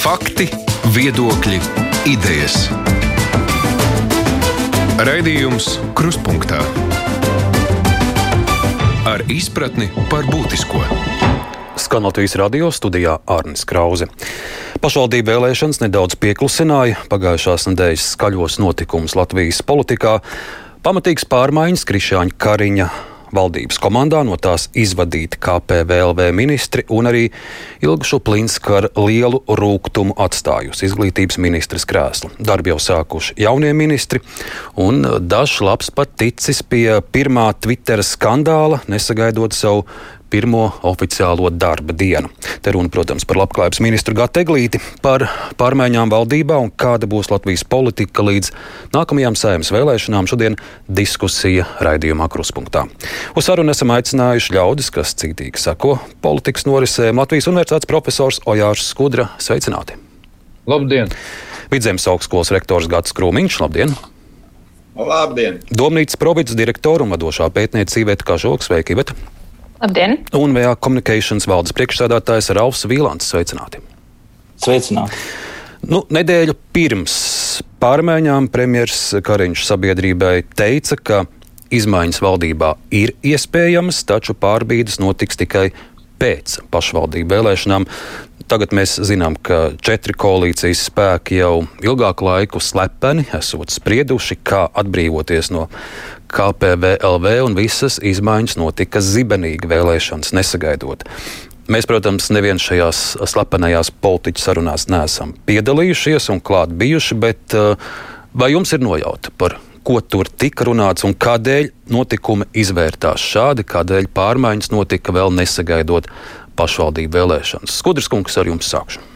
Fakti, viedokļi, idejas. Raidījums Kruspunkta ar izpratni par būtisko. Skan Latvijas radio studijā Arnis Krause. Pašvaldību vēlēšanas nedaudz pieklusināja pagājušās nedēļas skaļos notikumus Latvijas politikā. Pamatīgs pārmaiņas Krišāņa Kariņa valdības komandā no tās izvadīti KPVLV ministri un arī Ilga Šuplinska ar lielu rūkumu atstājusi izglītības ministras krēslu. Darbi jau sākuši jaunie ministri, un dažs labs pat ticis pie pirmā Twitter skandāla, nesagaidot savu pirmo oficiālo darba dienu. Te runa, protams, par labklājības ministru Gatu Eglīti, par pārmaiņām valdībā un kāda būs Latvijas politika līdz nākamajām saimnes vēlēšanām. Šodien diskusija raidījumā Kruspunktā. Uz sarunu esam aicinājuši ļaudis, kas cītīgi sako politikas norisēm Latvijas Universitātes profesors Ojārs Skudra. Sveicināti! Labdien! Vidzemes augstskolas rektors Gats Krūmiņš. Labdien! Labdien! Domnīcas provinces direktora un vadošā pētniece Iveta Kažoks. Sveiki, Iveta! Labdien! Un VA Communications valdes priekšsēdētājs Ralfs Vīlants. Sveicināti! Sveicināti! Nu, nedēļu pirms pārmaiņām premjerministrs Kariņš sabiedrībai teica, ka izmaiņas valdībā ir iespējamas, taču pārbīdes notiks tikai pēc pašvaldību vēlēšanām. Tagad mēs zinām, ka četri koalīcijas spēki jau ilgāku laiku slepeni esot sprieduši, kā atbrīvoties no KPVLV, un visas izmaiņas notika zibenīgi vēlēšanas nesagaidot. Mēs, protams, nevienā šajās slepenajās politiķu sarunās neesam piedalījušies un klāt bijuši, bet uh, vai jums ir nojauta par ko tur tika runāts un kādēļ notikumi izvērtās šādi, kādēļ pārmaiņas notika vēl nesagaidot pašvaldību vēlēšanas. Skudrs kungs, ar jums sākšu.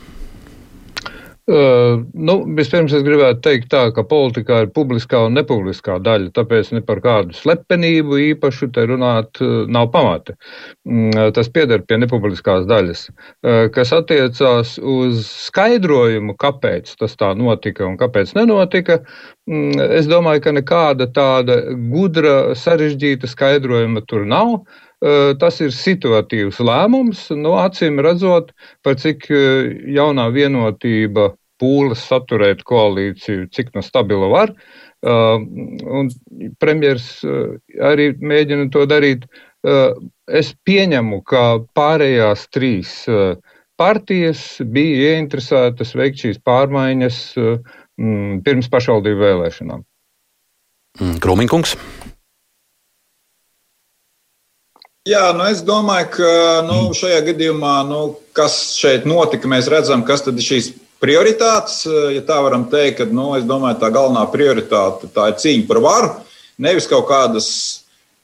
Uh, nu, vispirms es gribētu teikt tā, ka politikā ir publiskā un nepubliskā daļa, tāpēc ne par kādu slepenību īpašu te runāt uh, nav pamata. Uh, tas pieder pie nepubliskās daļas. Kas attiecās uz skaidrojumu, kāpēc tas tā notika un kāpēc nenotika, mm, es domāju, ka nekāda tāda gudra, sarežģīta skaidrojuma tur nav. Tas ir situatīvs lēmums, no nu, acīm redzot, par cik jaunā vienotība pūles saturēt koalīciju, cik no stabila var. Uh, un premjers arī mēģina to darīt. Es pieņemu, ka pārējās trīs partijas bija ieinteresētas veikt šīs pārmaiņas mm, pirms pašvaldību vēlēšanām. Mm, Krūmiņkungs. Jā, nu es domāju, ka nu, šajā gadījumā, nu, kas šeit notika, mēs redzam, kas tad ir šīs prioritātes. Ja tā varam teikt, tad nu, es domāju, tā galvenā prioritāte tā ir cīņa par varu. Nevis kaut kādas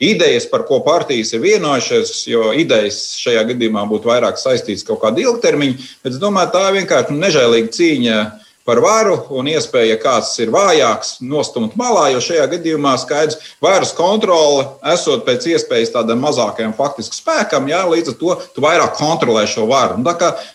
idejas, par ko partijas ir vienojušās, jo idejas šajā gadījumā būtu vairāk saistītas kaut kādu ilgtermiņu. Bet es domāju, tā ir vienkārši nežēlīga cīņa par varu un iespēja, ja kāds ir vājāks, nostumt malā, jo šajā gadījumā skaidrs, varas kontrole esot pēc iespējas tādam mazākajam faktiski spēkam, jā, līdz ar to tu vairāk kontrolē šo varu. Un,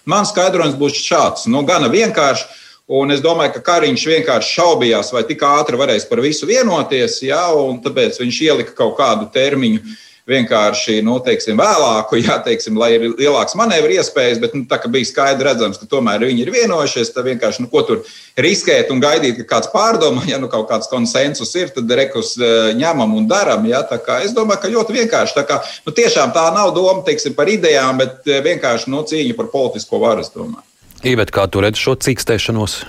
man skaidrojums būs šāds, nu, gana vienkārši. Un es domāju, ka Kariņš vienkārši šaubījās, vai tik ātri varēs par visu vienoties, jā, un tāpēc viņš ielika kaut kādu termiņu vienkārši nu, teiksim, vēlāku, jā, teiksim, lai ir lielāks manevru iespējas, bet nu, tā kā bija skaidrs redzams, ka tomēr viņi ir vienojušies, tad vienkārši nu, ko tur riskēt un gaidīt, ka kāds pārdomā, ja nu kaut kāds konsensus ir, tad rekus e, ņemam un darām. Ja, es domāju, ka ļoti vienkārši. Tā kā, nu, tiešām tā nav doma teiksim, par idejām, bet e, vienkārši nu, cīņa par politisko varu. Ībet, kā tu redzi šo cīkstēšanos?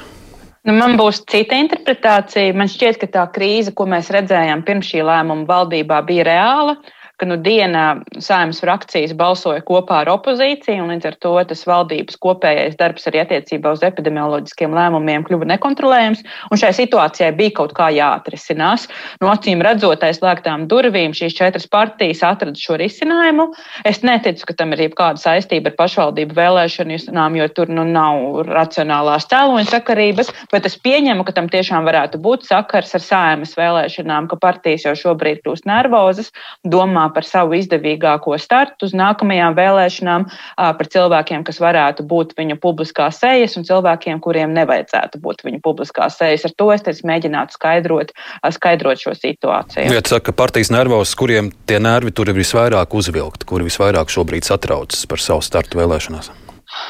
Nu, man būs cita interpretācija. Man šķiet, ka tā krīze, ko mēs redzējām pirms šī lēmuma valdībā, bija reāla. Uh, ka nu dienā saimnes frakcijas balsoja kopā ar opozīciju, un līdz ar to tas valdības kopējais darbs arī attiecībā uz epidemioloģiskiem lēmumiem kļuva nekontrolējams, un šai situācijai bija kaut kā jāatrisinās. No acīm redzot, aiz slēgtām durvīm šīs četras partijas atrada šo risinājumu. Es neticu, ka tam ir jebkāda saistība ar pašvaldību vēlēšanām, jo tur nu nav racionālās cēloņa sakarības, bet es pieņemu, ka tam tiešām varētu būt sakars ar saimas vēlēšanām, ka partijas jau šobrīd kļūst nervozas, domā domā par savu izdevīgāko startu uz nākamajām vēlēšanām, par cilvēkiem, kas varētu būt viņa publiskā sejas un cilvēkiem, kuriem nevajadzētu būt viņa publiskā sejas. Ar to es teicu, mēģinātu skaidrot, skaidrot šo situāciju. Ja saka, partijas nervos, kuriem tie nervi tur ir visvairāk uzvilkti, kuri visvairāk šobrīd satraucas par savu startu vēlēšanās?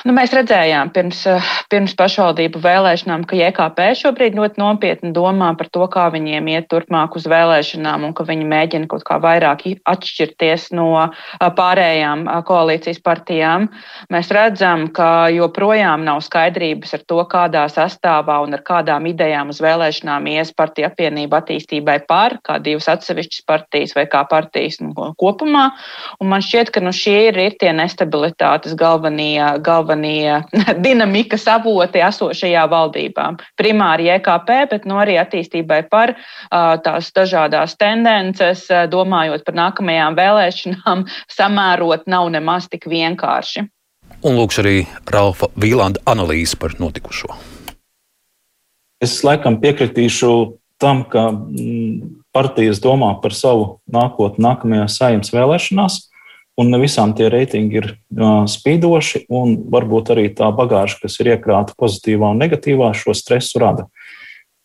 Nu, mēs redzējām pirms, eh, pirms pašvaldību vēlēšanām, ka JKP šobrīd ļoti nopietni domā par to, kā viņiem iet turpmāk uz vēlēšanām un ka viņi mēģina kaut kā vairāk atšķirties no eh, pārējām eh, koalīcijas partijām. Mēs redzam, ka joprojām nav skaidrības ar to, kādā sastāvā un ar kādām idejām uz vēlēšanām ies partija apvienība attīstībai par, kā divas atsevišķas partijas vai kā partijas nu, kopumā. Un man šķiet, ka nu, šie ir, ir tie nestabilitātes galvenie galvenie dinamikas avoti esošajā valdībā. Primāri JKP, bet no nu arī attīstībai par tās dažādās tendences, domājot par nākamajām vēlēšanām, samērot nav nemaz tik vienkārši. Un lūkšu arī Ralfa Vīlanda analīzi par notikušo. Es laikam piekritīšu tam, ka mm, partijas domā par savu nākotni nākamajās saimnes vēlēšanās un ne visām tie reitingi ir spīdoši, un varbūt arī tā bagāža, kas ir iekrāta pozitīvā un negatīvā, šo stresu rada.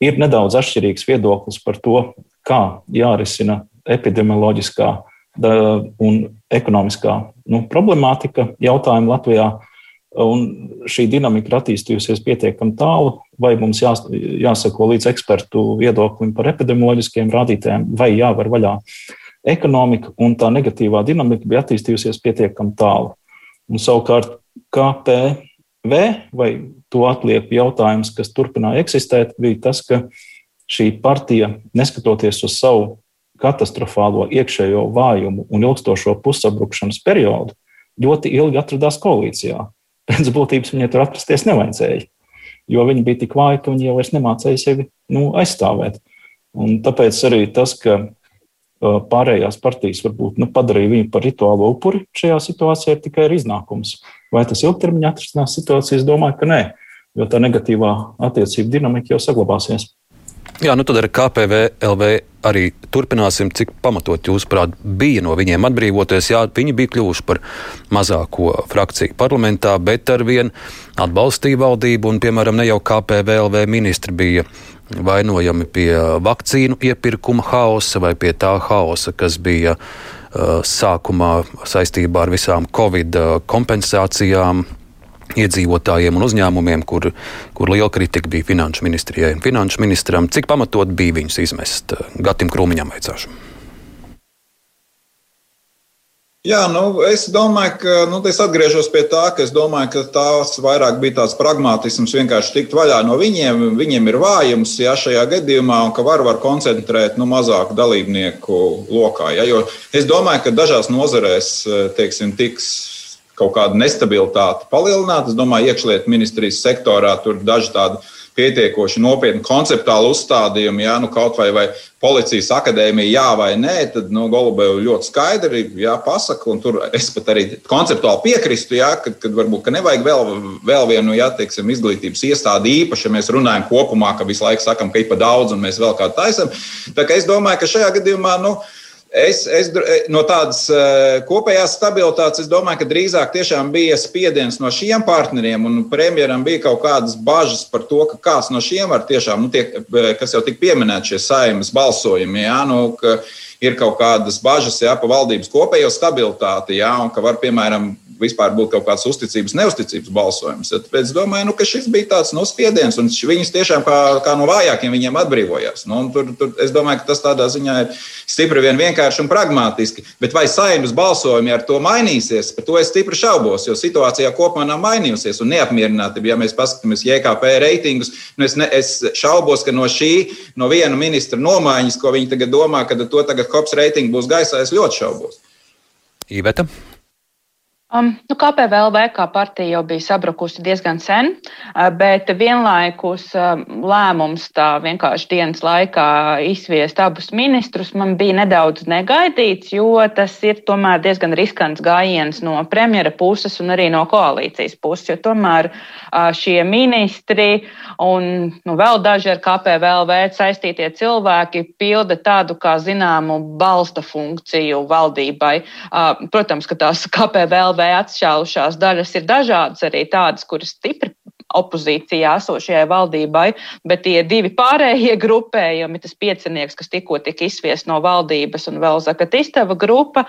Ir nedaudz atšķirīgs viedoklis par to, kā jārisina epidemioloģiskā un ekonomiskā nu, problemātika jautājuma Latvijā. Un šī dinamika ir attīstījusies pietiekami tālu, vai mums jās, jāsako līdz ekspertu viedoklim par epidemioloģiskiem rādītājiem, vai jāvar vaļā uh, ekonomika un tā negatīvā dinamika bija attīstījusies pietiekami tālu. Un savukārt KPV vai to atlieku jautājums, kas turpināja eksistēt, bija tas, ka šī partija, neskatoties uz savu katastrofālo iekšējo vājumu un ilgstošo pusabrukšanas periodu, ļoti ilgi atradās koalīcijā. Pēc būtības viņai tur atrasties nevajadzēja, jo viņi bija tik vāji, ka viņi jau vairs nemācīja sevi nu, aizstāvēt. Un tāpēc arī tas, ka pārējās partijas varbūt nu, padarīja viņu par rituālo upuri šajā situācijā, ir tikai ir iznākums. Vai tas ilgtermiņā atrisinās situāciju? Es domāju, ka nē, jo tā negatīvā attiecība dinamika jau saglabāsies. Jā, nu tad ar KPV LV arī turpināsim, cik pamatot jūsuprāt bija no viņiem atbrīvoties. Jā, viņi bija kļuvuši par mazāko frakciju parlamentā, bet ar vien atbalstīja valdību un, piemēram, ne jau KPV LV ministri bija vainojami pie vakcīnu iepirkuma haosa vai pie tā haosa, kas bija uh, sākumā saistībā ar visām covid uh, kompensācijām iedzīvotājiem un uzņēmumiem, kur, kur liela kritika bija finanšu ministrijai un finanšu ministram. Cik pamatot bija viņus izmest? Gatim Krūmiņam veicāšu. Jā, nu, es domāju, ka nu, es atgriežos pie tā, ka domāju, ka tās vairāk bija tāds pragmatisms, vienkārši tikt vaļā no viņiem. Viņiem ir vājums ja, šajā gadījumā, un ka var, var koncentrēt nu, mazāku dalībnieku lokā. Ja, jo es domāju, ka dažās nozarēs teiksim, tiks kaut kāda nestabilitāte palielināta. Es domāju, iekšlietu ministrijas sektorā tur daži tādi pietiekoši nopietni konceptuāli uzstādījumi, jā, nu kaut vai, vai policijas akadēmija, jā vai nē, tad nu, Golubēv ļoti skaidri jā, pasaka, un tur es pat arī konceptuāli piekrīstu, jā, kad, kad varbūt ka nevajag vēl, vēl vienu jā, teiksim, izglītības iestādi īpaši, ja mēs runājam kopumā, ka visu laiku sakam, ka ir pa daudz un mēs vēl kādu taisam. Tā kā es domāju, ka šajā gadījumā. Nu, Es, es, no tādas uh, kopējās stabilitātes, es domāju, ka drīzāk tiešām bija spiediens no šiem partneriem, un premjeram bija kaut kādas bažas par to, ka kāds no šiem var tiešām, nu, tiek, kas jau tika pieminēts, šie saimas balsojumi, jā, nu, ka ir kaut kādas bažas jā, par valdības kopējo stabilitāti, jā, un ka var, piemēram, vispār būtu kaut kāds uzticības, neusticības balsojums. Tad es domāju, nu, ka šis bija tāds nospiediens, un viņas tiešām kā, kā no vājākiem viņiem atbrīvojās. Nu, tur, tur, es domāju, ka tas tādā ziņā ir stipri vien vienkārši un pragmatiski. Bet vai saimnes balsojumi ar to mainīsies, par to es stipri šaubos, jo situācijā kopumā nav mainījusies un neapmierinātība. Ja mēs paskatāmies JKP reitingus, nu es, ne, es šaubos, ka no šī, no viena ministra nomaiņas, ko viņi tagad domā, ka to tagad kops reitingi būs gaisā, es ļoti šaubos. Iveta. Um, nu, KPVLV kā partija jau bija sabrukusi diezgan sen, uh, bet vienlaikus uh, lēmums tā vienkārši dienas laikā izsviest abus ministrus man bija nedaudz negaidīts, jo tas ir tomēr diezgan riskants gājiens no premjera puses un arī no koalīcijas puses, jo tomēr uh, šie ministri un nu, vēl daži ar KPVLV saistītie cilvēki pilda tādu kā zināmu balsta funkciju valdībai. Protams, ka tās KPVLV atšķēlušās daļas ir dažādas, arī tādas, kuras stipri opozīcijā esošajai valdībai, bet tie divi pārējie grupējumi, tas piecinieks, kas tikko tika izsviest no valdības un vēl Zakatistava grupa,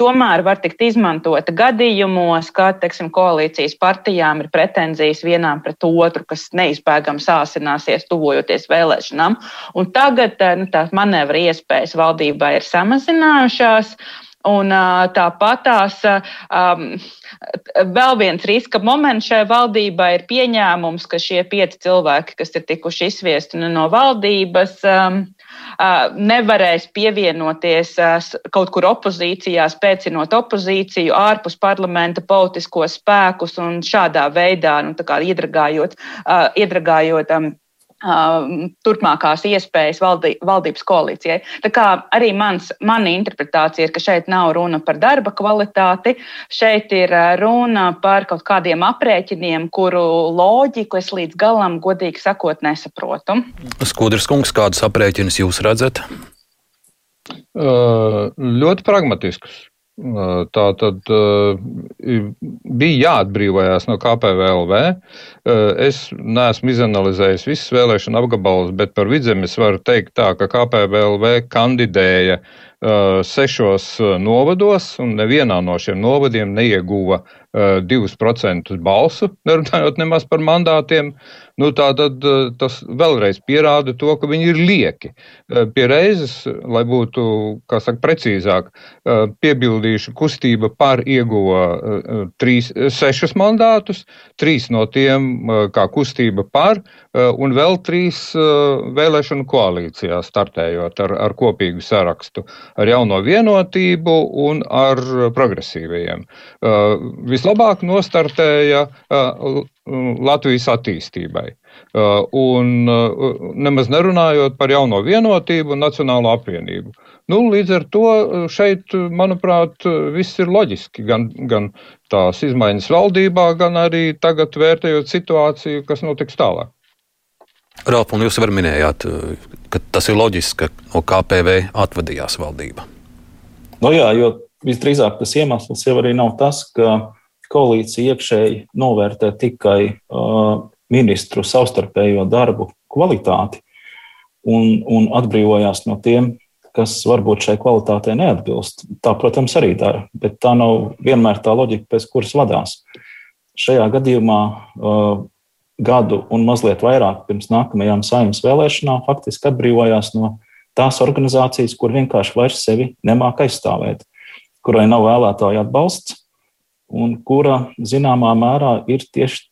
tomēr var tikt izmantota gadījumos, kad, teiksim, koalīcijas partijām ir pretenzijas vienām pret otru, kas neizbēgami sāsināsies tuvojoties vēlēšanām. Un tagad nu, tās manevra iespējas valdībai ir samazinājušās. Un, tāpat tās um, vēl viens riska moments šai valdībai ir pieņēmums, ka šie pieci cilvēki, kas ir tikuši izsviesti no valdības, um, nevarēs pievienoties kaut kur opozīcijā, spēcinot opozīciju ārpus parlamenta politiskos spēkus un šādā veidā nu, iedragājot, iedragājot um, turpmākās iespējas valdī, valdības koalīcijai. Tā kā arī mans, mana interpretācija ir, ka šeit nav runa par darba kvalitāti, šeit ir runa par kaut kādiem aprēķiniem, kuru loģiku es līdz galam, godīgi sakot, nesaprotu. Skudrs kungs, kādus aprēķinus jūs redzat? Uh, ļoti pragmatiskus. Tā tad bija jāatbrīvojās no KPVLV. Es neesmu izanalizējis visas vēlēšana apgabalus, bet par vidzemes varu teikt tā, ka KPVLV kandidēja sešos novados, un nevienā no šiem novadiem neieguva 2% balsu, nerunājot nemaz par mandātiem. Nu, tā tad tas vēlreiz pierāda to, ka viņi ir lieki. Pie reizes, lai būtu saka, precīzāk, piebildīšu, kustība par ieguva trīs, sešus mandātus, trīs no tiem kā kustība par, un vēl trīs vēlēšanu koalīcijā startējot ar, ar kopīgu sarakstu, ar jauno vienotību un ar progresīvajiem. Vislabāk nostartēja Latvijas attīstībai. Uh, un uh, nemaz nerunājot par jauno vienotību un nacionālo apvienību. Nu, līdz ar to uh, šeit, manuprāt, viss ir loģiski. Gan, gan tās izmaiņas valdībā, gan arī tagad vērtējot situāciju, kas notiks tālāk. Ralf, un jūs jau minējāt, ka tas ir loģiski, ka no KPV atvadījās valdība. No nu jā, jo visdrīzāk tas iemesls jau arī nav tas, ka koalīcija iekšēji novērtē tikai uh, ministru savstarpējo darbu kvalitāti un, un atbrīvojās no tiem, kas varbūt šai kvalitātei neatbilst. Tā, protams, arī dara, bet tā nav vienmēr tā loģika, pēc kuras vadās. Šajā gadījumā uh, gadu un mazliet vairāk pirms nākamajām saimnes vēlēšanām faktiski atbrīvojās no tās organizācijas, kur vienkārši vairs sevi nemāk aizstāvēt, kurai nav vēlētāju atbalsts un kura zināmā mērā ir tieši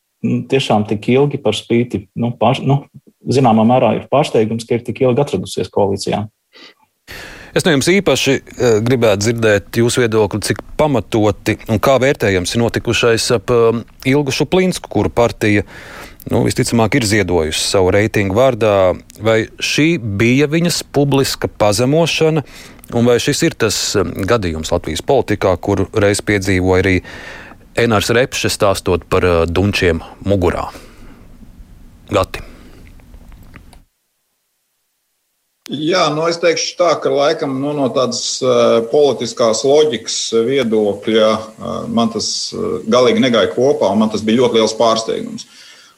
tiešām tik ilgi par spīti, nu, pār, nu, zināmā mērā ir pārsteigums, ka ir tik ilgi atradusies koalīcijā. Es no jums īpaši uh, gribētu dzirdēt jūsu viedokli, cik pamatoti un kā vērtējams ir notikušais ap uh, Ilgu Šuplinsku, kuru partija nu, visticamāk ir ziedojusi savu reitingu vārdā. Vai šī bija viņas publiska pazemošana, un vai šis ir tas um, gadījums Latvijas politikā, kuru reiz piedzīvoja arī Enārs Repšs stāstot par uh, dunčiem mugurā. Gati. Jā, nu es teikšu tā, ka laikam nu, no tādas uh, politiskās loģikas viedokļa uh, man tas uh, galīgi negāja kopā, un man tas bija ļoti liels pārsteigums.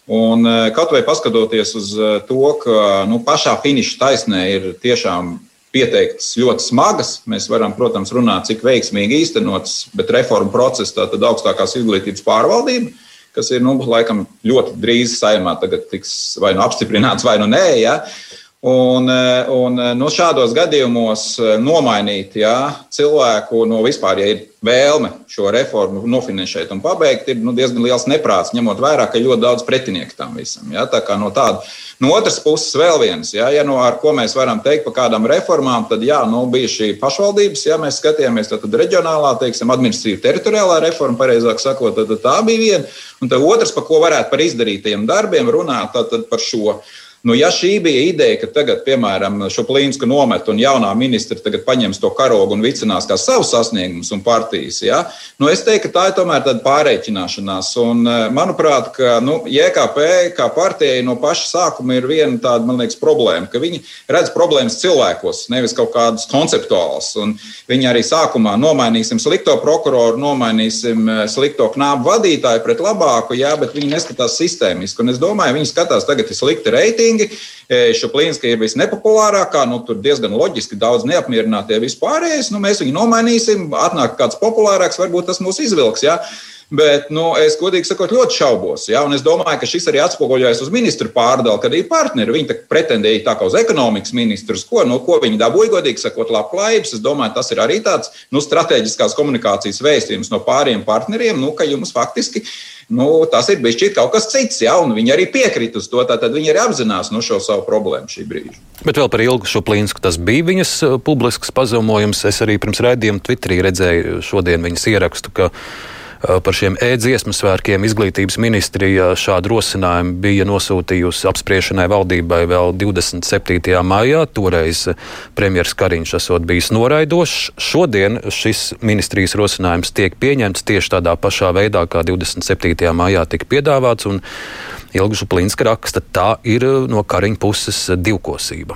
Un, uh, kaut vai paskatoties uz uh, to, ka nu, pašā finiša taisnē ir tiešām pieteiktas ļoti smagas. Mēs varam, protams, runāt, cik veiksmīgi īstenotas, bet reformu process, tātad augstākās izglītības pārvaldība, kas ir nu, laikam ļoti drīz saimā, tagad tiks vai nu apstiprināts, vai nu nē. Ja? Un, un nu, šādos gadījumos nomainīt ja, cilvēku no vispār, ja ir vēlme šo reformu nofinansēt un pabeigt, ir nu, diezgan liels neprāts, ņemot vērā, ka ir ļoti daudz pretinieku tam visam. Ja? Tā kā no tāda No otras puses, vēl viens, ja, ja no ar ko mēs varam teikt par kādām reformām, tad jā, nu, bija šī pašvaldības, ja mēs skatījāmies, tad, tad reģionālā, teiksim, administratīva teritoriālā reforma, pareizāk sakot, tad, tad tā bija viena. Un otrs, par ko varētu par izdarītajiem darbiem runāt, tad, tad par šo Nu, ja šī bija ideja, ka tagad, piemēram, šo plīnsku nomet un jaunā ministra tagad paņems to karogu un vicinās kā savus sasniegumus un partijas, ja, nu, es teiktu, ka tā ir tomēr tāda pārreikināšanās. Un, manuprāt, ka nu, JKP kā partijai no paša sākuma ir viena tāda, man liekas, problēma, ka viņi redz problēmas cilvēkos, nevis kaut kādas konceptuālas. Un viņi arī sākumā nomainīsim slikto prokuroru, nomainīsim slikto knābu vadītāju pret labāku, jā, bet viņi neskatās sistēmiski. Un es domāju, viņi skatās tagad ir slikti reitingi reitingi. E, Šuplīnska ir visnepopulārākā, nu, tur diezgan loģiski daudz neapmierinātie vispārējais. Nu, mēs viņu nomainīsim, atnāk kāds populārāks, varbūt tas mūs izvilks. Ja? Bet nu, es godīgi sakot, ļoti šaubos. Ja? Un es domāju, ka šis arī atspoguļojas uz ministru pārdalu, kad ir partneri. Viņi pretendēja tā kā uz ekonomikas ministrus, ko, nu, ko viņi dabūja, godīgi sakot, labklājības. Es domāju, tas ir arī tāds nu, strateģiskās komunikācijas vēstījums no pāriem partneriem, nu, ka jums faktiski nu, tas ir bijis kaut kas cits. Ja? Viņi arī piekrita uz to, tad viņi arī apzinās nu, šo savu problēmu šī brīža. Bet vēl par ilgu šo plīnsku tas bija viņas uh, publisks paziņojums. Es arī pirms raidījuma Twitterī redzēju šodien viņas ierakstu Eh, par šiem e-dziesmu svētkiem izglītības ministrija šādu rosinājumu bija nosūtījusi apspriešanai valdībai vēl 27. maijā. Toreiz premjerministrs Kariņš esot bijis noraidošs. Šodien šis ministrijas rosinājums tiek pieņemts tieši tādā pašā veidā, kā 27. maijā tika piedāvāts. Ilga Župlinska raksta, tā ir no Kariņa puses divkosība.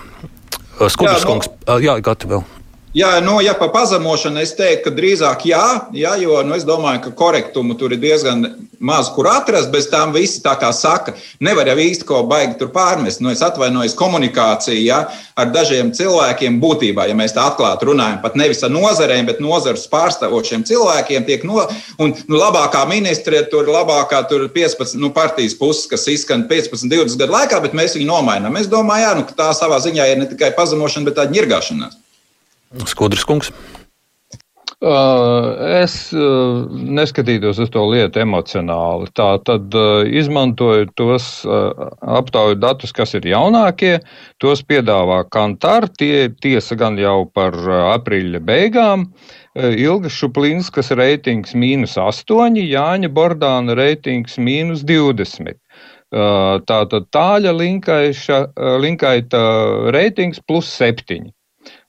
Skudrs kungs, jā, gatavi vēl. Jā, nu, ja par pazemošanu es teiktu, ka drīzāk jā, jā jo nu, es domāju, ka korektumu tur ir diezgan maz, kur atrast. Bez tām visi tā kā saka, nevar jau īsti ko baigi tur pārmest. Nu, es atvainojos komunikāciju ja, ar dažiem cilvēkiem būtībā, ja mēs tā atklāti runājam, pat nevis ar nozarēm, bet nozares pārstāvošiem cilvēkiem. No, un, nu, labākā ministre tur labākā tur 15 nu, partijas puses, kas izskan 15, 20 gadu laikā, bet mēs viņu nomainām. Es domāju, jā, nu, ka tā savā ziņā ir ne tikai pazemošana, bet tāda ņirgāšanās. Skudrs kungs. Uh, es uh, neskatītos uz to lietu emocionāli. Tā tad uh, izmantoju tos aptauju datus, kas ir jaunākie. Tos piedāvā Kantar. Tie tiesa gan jau par aprīļa beigām. Ilga Šuplinskas reitings mīnus 8, Jāņa Bordāna reitings mīnus 20. Tātad tāļa linkaita reitings plus 7.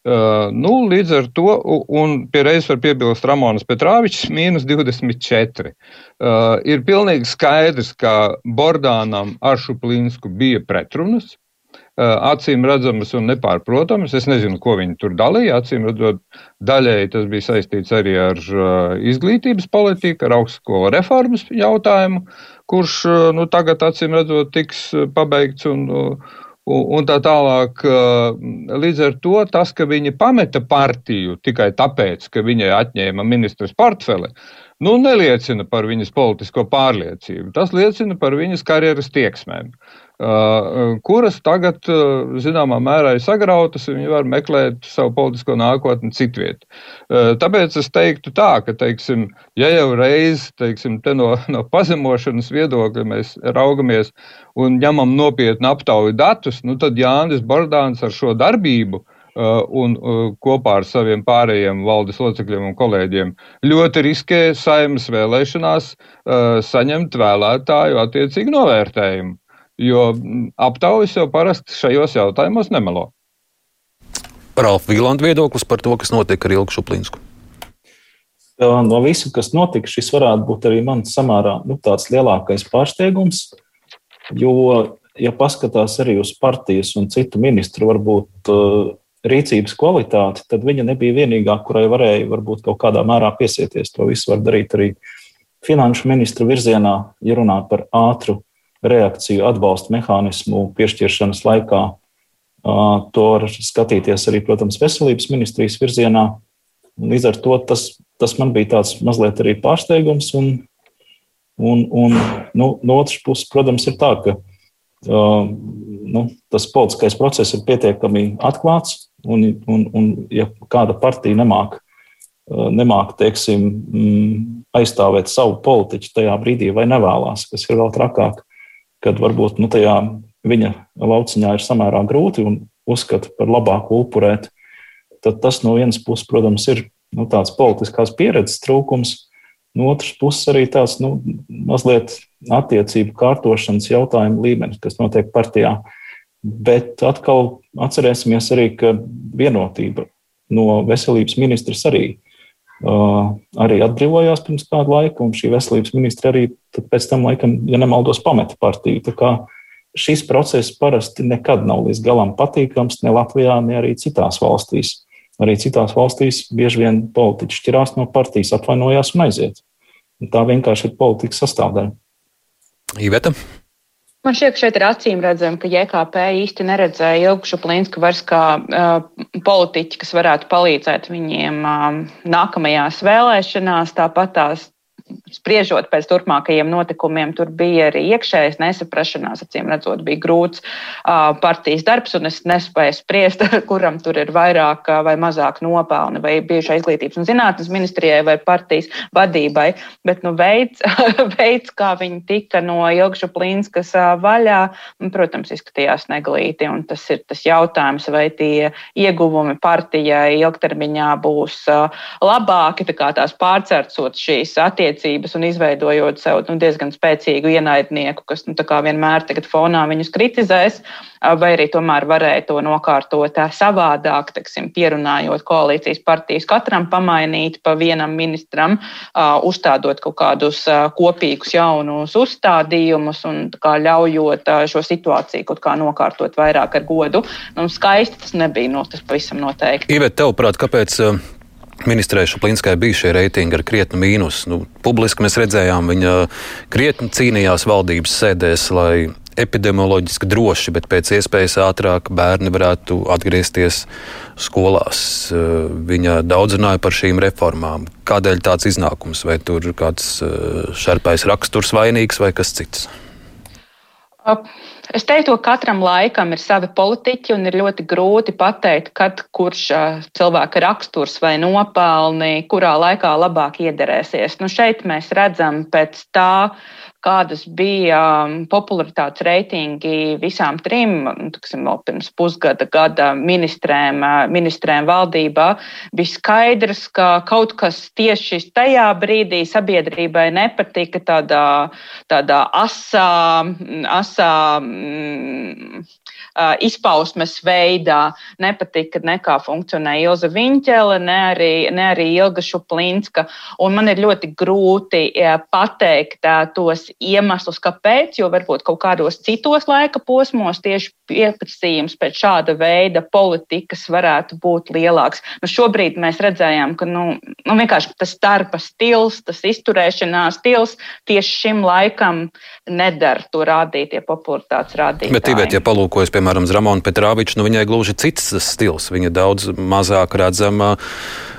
Uh, nu, līdz ar to, un pie reizes var piebilst Ramonas Petrāvičs, mīnus 24. Uh, ir pilnīgi skaidrs, ka Bordānam ar Šuplinsku bija pretrunas. Uh, acīm redzamas un nepārprotamas. Es nezinu, ko viņi tur dalīja. Acīm redzot, daļēji tas bija saistīts arī ar uh, izglītības politiku, ar augstskolu reformas jautājumu, kurš uh, nu, tagad, acīm redzot, tiks pabeigts un uh, un tā tālāk. Līdz ar to tas, ka viņi pameta partiju tikai tāpēc, ka viņai atņēma ministrs portfeli, nu, neliecina par viņas politisko pārliecību. Tas liecina par viņas karjeras tieksmēm, kuras tagad, zināmā mērā, ir sagrautas, un viņi var meklēt savu politisko nākotni citviet. Tāpēc es teiktu tā, ka, teiksim, ja jau reiz, teiksim, te no, no pazemošanas viedokļa mēs raugamies un ņemam nopietni aptauju datus, nu tad Jānis Bordāns ar šo darbību Uh, un uh, kopā ar saviem pārējiem valdes locekļiem un kolēģiem ļoti riskē saimnes vēlēšanās uh, saņemt vēlētāju attiecīgu novērtējumu, jo mm, aptaujas jau parasti šajos jautājumos nemelo. Ralf Vīlanda viedoklis par to, kas notiek ar Ilgu Šuplinsku. No visa, kas notika, šis varētu būt arī mans samērā nu, tāds lielākais pārsteigums, jo, ja paskatās arī uz partijas un citu ministru, varbūt uh, rīcības kvalitāti, tad viņa nebija vienīgā, kurai varēja varbūt kaut kādā mērā piesieties. To visu var darīt arī finanšu ministra virzienā, ja runā par ātru reakciju atbalsta mehānismu piešķiršanas laikā. To var skatīties arī, protams, veselības ministrijas virzienā. Līdz ar to tas, tas man bija tāds mazliet arī pārsteigums. Un, un, un nu, no otras puses, protams, ir tā, ka nu, tas politiskais process ir pietiekami atklāts. Un, un, un ja kāda partija nemāk, nemāk teiksim, mm, aizstāvēt savu politiķu tajā brīdī, vai nevēlas, kas ir vēl trakāk, kad varbūt nu, tajā viņa lauciņā ir samērā grūti un uzskata par labāku upurēt, tad tas no vienas puses, protams, ir nu, tāds politiskās pieredzes trūkums. No otras puses, arī tāds nu, mazliet attiecību kārtošanas jautājumu līmenis, kas notiek partijā. Bet atkal atcerēsimies arī, ka vienotība no veselības ministrs arī, uh, arī atbrīvojās pirms kādu laiku, un šī veselības ministra arī pēc tam, laikam, ja nemaldos, pameta partiju. Tā kā šis process parasti nekad nav līdz galam patīkams ne Latvijā, ne arī citās valstīs. Arī citās valstīs bieži vien politiķi šķirās no partijas, apvainojās un aiziet. Un tā vienkārši ir politikas sastāvdaļa. Iveta. Man šķiet, ka šeit ir acīm redzami, ka JKP īsti neredzēja Ilgušu Plinsku vairs kā uh, politiķi, kas varētu palīdzēt viņiem uh, nākamajās vēlēšanās. Tāpat tās spriežot pēc turpmākajiem notikumiem, tur bija arī iekšējas nesaprašanās, acīm redzot, bija grūts partijas darbs, un es nespēju spriest, kuram tur ir vairāk vai mazāk nopelni, vai bijušai izglītības un zinātnes ministrijai vai partijas vadībai. Bet nu, veids, veids, kā viņi tika no Ilgšu Plīnskas vaļā, protams, izskatījās neglīti, tas ir tas jautājums, vai tie ieguvumi partijai ilgtermiņā būs labāki, tā kā tās pārcercot šīs attiecības attiecības un izveidojot sev nu, diezgan spēcīgu ienaidnieku, kas nu, vienmēr tagad fonā viņus kritizēs, vai arī tomēr varēja to nokārtot savādāk, teksim, pierunājot koalīcijas partijas katram pamainīt pa vienam ministram, uzstādot kaut kādus kopīgus jaunus uzstādījumus un ļaujot šo situāciju kaut kā nokārtot vairāk ar godu. Nu, skaisti tas nebija, no, tas pavisam noteikti. Ivet, tev prāt, kāpēc Ministrē Šaplinskai bija šie reitingi ar krietnu mīnusu. Nu, publiski mēs redzējām, viņa krietni cīnījās valdības sēdēs, lai epidemioloģiski droši, bet pēc iespējas ātrāk bērni varētu atgriezties skolās. Viņa daudz runāja par šīm reformām. Kādēļ tāds iznākums? Vai tur kāds šarpais raksturs vainīgs vai kas cits? Es teiktu, ka katram laikam ir savi politiķi un ir ļoti grūti pateikt, kad kurš cilvēka raksturs vai nopelni, kurā laikā labāk iederēsies. Nu, šeit mēs redzam pēc tā, kādas bija um, popularitātes reitingi visām trim, nu, tiksim, vēl pirms pusgada gada ministrēm, uh, ministrēm valdībā, bija skaidrs, ka kaut kas tieši tajā brīdī sabiedrībai nepatika tādā, tādā asā, asā mm, izpausmes veidā. Nepatika ne kā funkcionē Ilza Viņķele, ne arī, ne arī Ilga Šuplinska. Un man ir ļoti grūti pateikt tos iemeslus, kāpēc, jo varbūt kaut kādos citos laika posmos tieši pieprasījums pēc šāda veida politikas varētu būt lielāks. Nu, šobrīd mēs redzējām, ka nu, nu, tas starpa stils, tas izturēšanās stils tieši šim laikam nedara to rādītie popularitātes rādītāji. Bet, Tibet, ja palūkojas, piemēram, uz Ramonu Petrāviču, nu viņai gluži cits stils. Viņa daudz mazāk redzama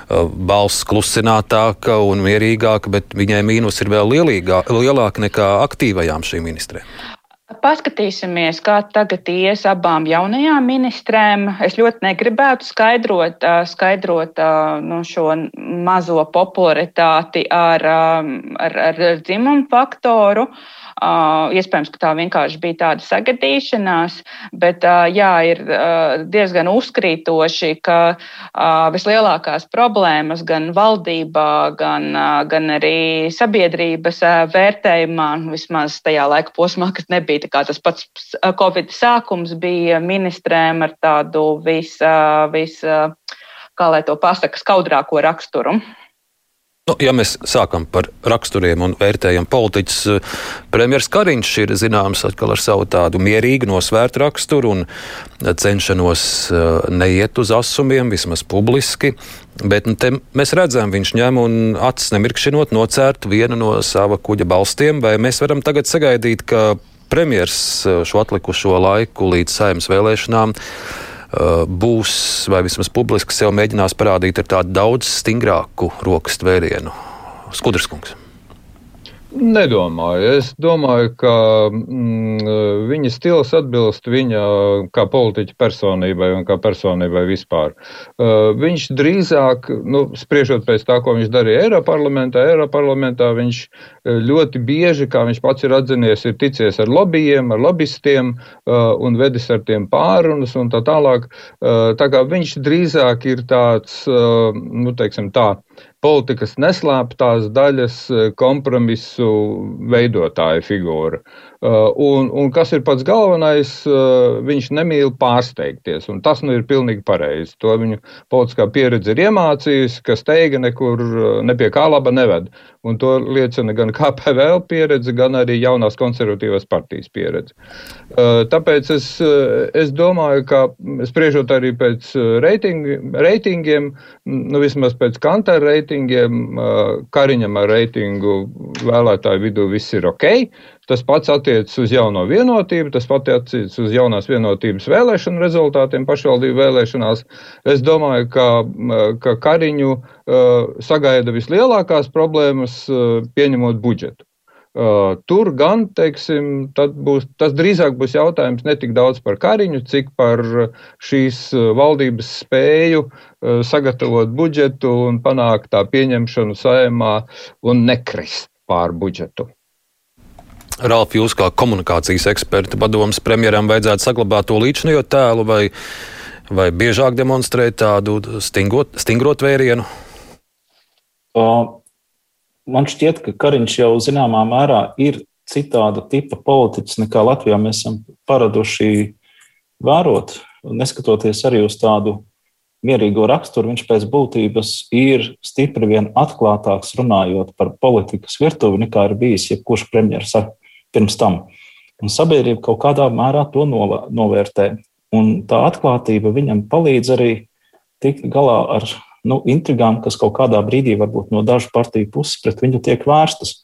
balss klusinātāka un mierīgāka, bet viņai mīnus ir vēl lielīgā, lielāka nekā aktīvajām šīm ministrēm. Paskatīsimies, kā tagad ies abām jaunajām ministrēm. Es ļoti negribētu skaidrot, skaidrot nu, šo mazo popularitāti ar, ar, ar dzimumu faktoru. Uh, iespējams, ka tā vienkārši bija tāda sagadīšanās, bet jā, ir diezgan uzkrītoši, ka vislielākās problēmas gan valdībā, gan, gan arī sabiedrības vērtējumā, vismaz tajā laika posmā, kas nebija tas pats Covid sākums, bija ministrēm ar tādu vis, vis kā lai to pasaka, skaudrāko raksturu. Nu, ja mēs sākam par raksturiem un vērtējam politiķus, eh, premjerministrs Kariņš ir zināms ar savu tādu mierīgu, nosvērtu raksturu un cenšanos eh, neiet uz asumiem, vismaz publiski. Bet nu, mēs redzam, viņš ņem un acis nemirkšķinot nocērt vienu no sava kuģa balstiem. Vai mēs varam tagad sagaidīt, ka premjerministrs eh, šo atlikušo laiku līdz saimnes vēlēšanām būs, vai vismaz publiski sev mēģinās parādīt ar tādu daudz stingrāku rokas tvērienu. Skudrskungs. Nedomāju. Es domāju, ka mm, viņa stils atbilst viņa kā politiķa personībai un kā personībai vispār. Uh, viņš drīzāk, nu, spriežot pēc tā, ko viņš darīja Eiroparlamentā, Eiroparlamentā viņš uh, ļoti bieži, kā viņš pats ir atzinies, ir ticies ar lobbyiem, ar lobbystiem uh, un vedis ar tiem pārunas un tā tālāk. Uh, tā kā viņš drīzāk ir tāds, uh, nu, teiksim tā, politikas neslēptās daļas kompromisu veidotāja figūra. Uh, un, un kas ir pats galvenais, uh, viņš nemīl pārsteigties. Tas nu ir pilnīgi pareizi. To viņu politiskā pieredze ir iemācījusi, ka steiga nekur uh, ne pie kā laba neved. Un to liecina gan KPVL pieredze, gan arī jaunās konservatīvās partijas pieredze. Tāpēc es, es domāju, ka spriežot arī pēc reiting, reitingiem, nu vismaz pēc kantara reitingiem, Kariņam ar reitingu vēlētāju vidū viss ir ok. Tas pats attiecas uz jauno vienotību, tas pats attiecas uz jaunās vienotības vēlēšanu rezultātiem pašvaldību vēlēšanās. Es domāju, ka, ka Kariņu uh, sagaida vislielākās problēmas uh, pieņemot budžetu. Uh, tur gan, teiksim, būs, tas drīzāk būs jautājums ne tik daudz par Kariņu, cik par šīs valdības spēju uh, sagatavot budžetu un panākt tā pieņemšanu saimā un nekrist pār budžetu. Ralf, jūs kā komunikācijas eksperti padomus premjeram vajadzētu saglabāt to līdzšņo tēlu vai, vai biežāk demonstrēt tādu stingot, stingrot vērienu? Uh, man šķiet, ka Kariņš jau zināmā mērā ir citāda tipa politiķis nekā Latvijā mēs esam paraduši vērot. Neskatoties arī uz tādu mierīgo raksturu, viņš pēc būtības ir stipri vien atklātāks runājot par politikas virtuvi nekā ir bijis jebkurš premjeras pirms tam. Un sabiedrība kaut kādā mērā to novērtē. Un tā atklātība viņam palīdz arī tikt galā ar nu, intrigām, kas kaut kādā brīdī varbūt no dažu partiju puses pret viņu tiek vērstas.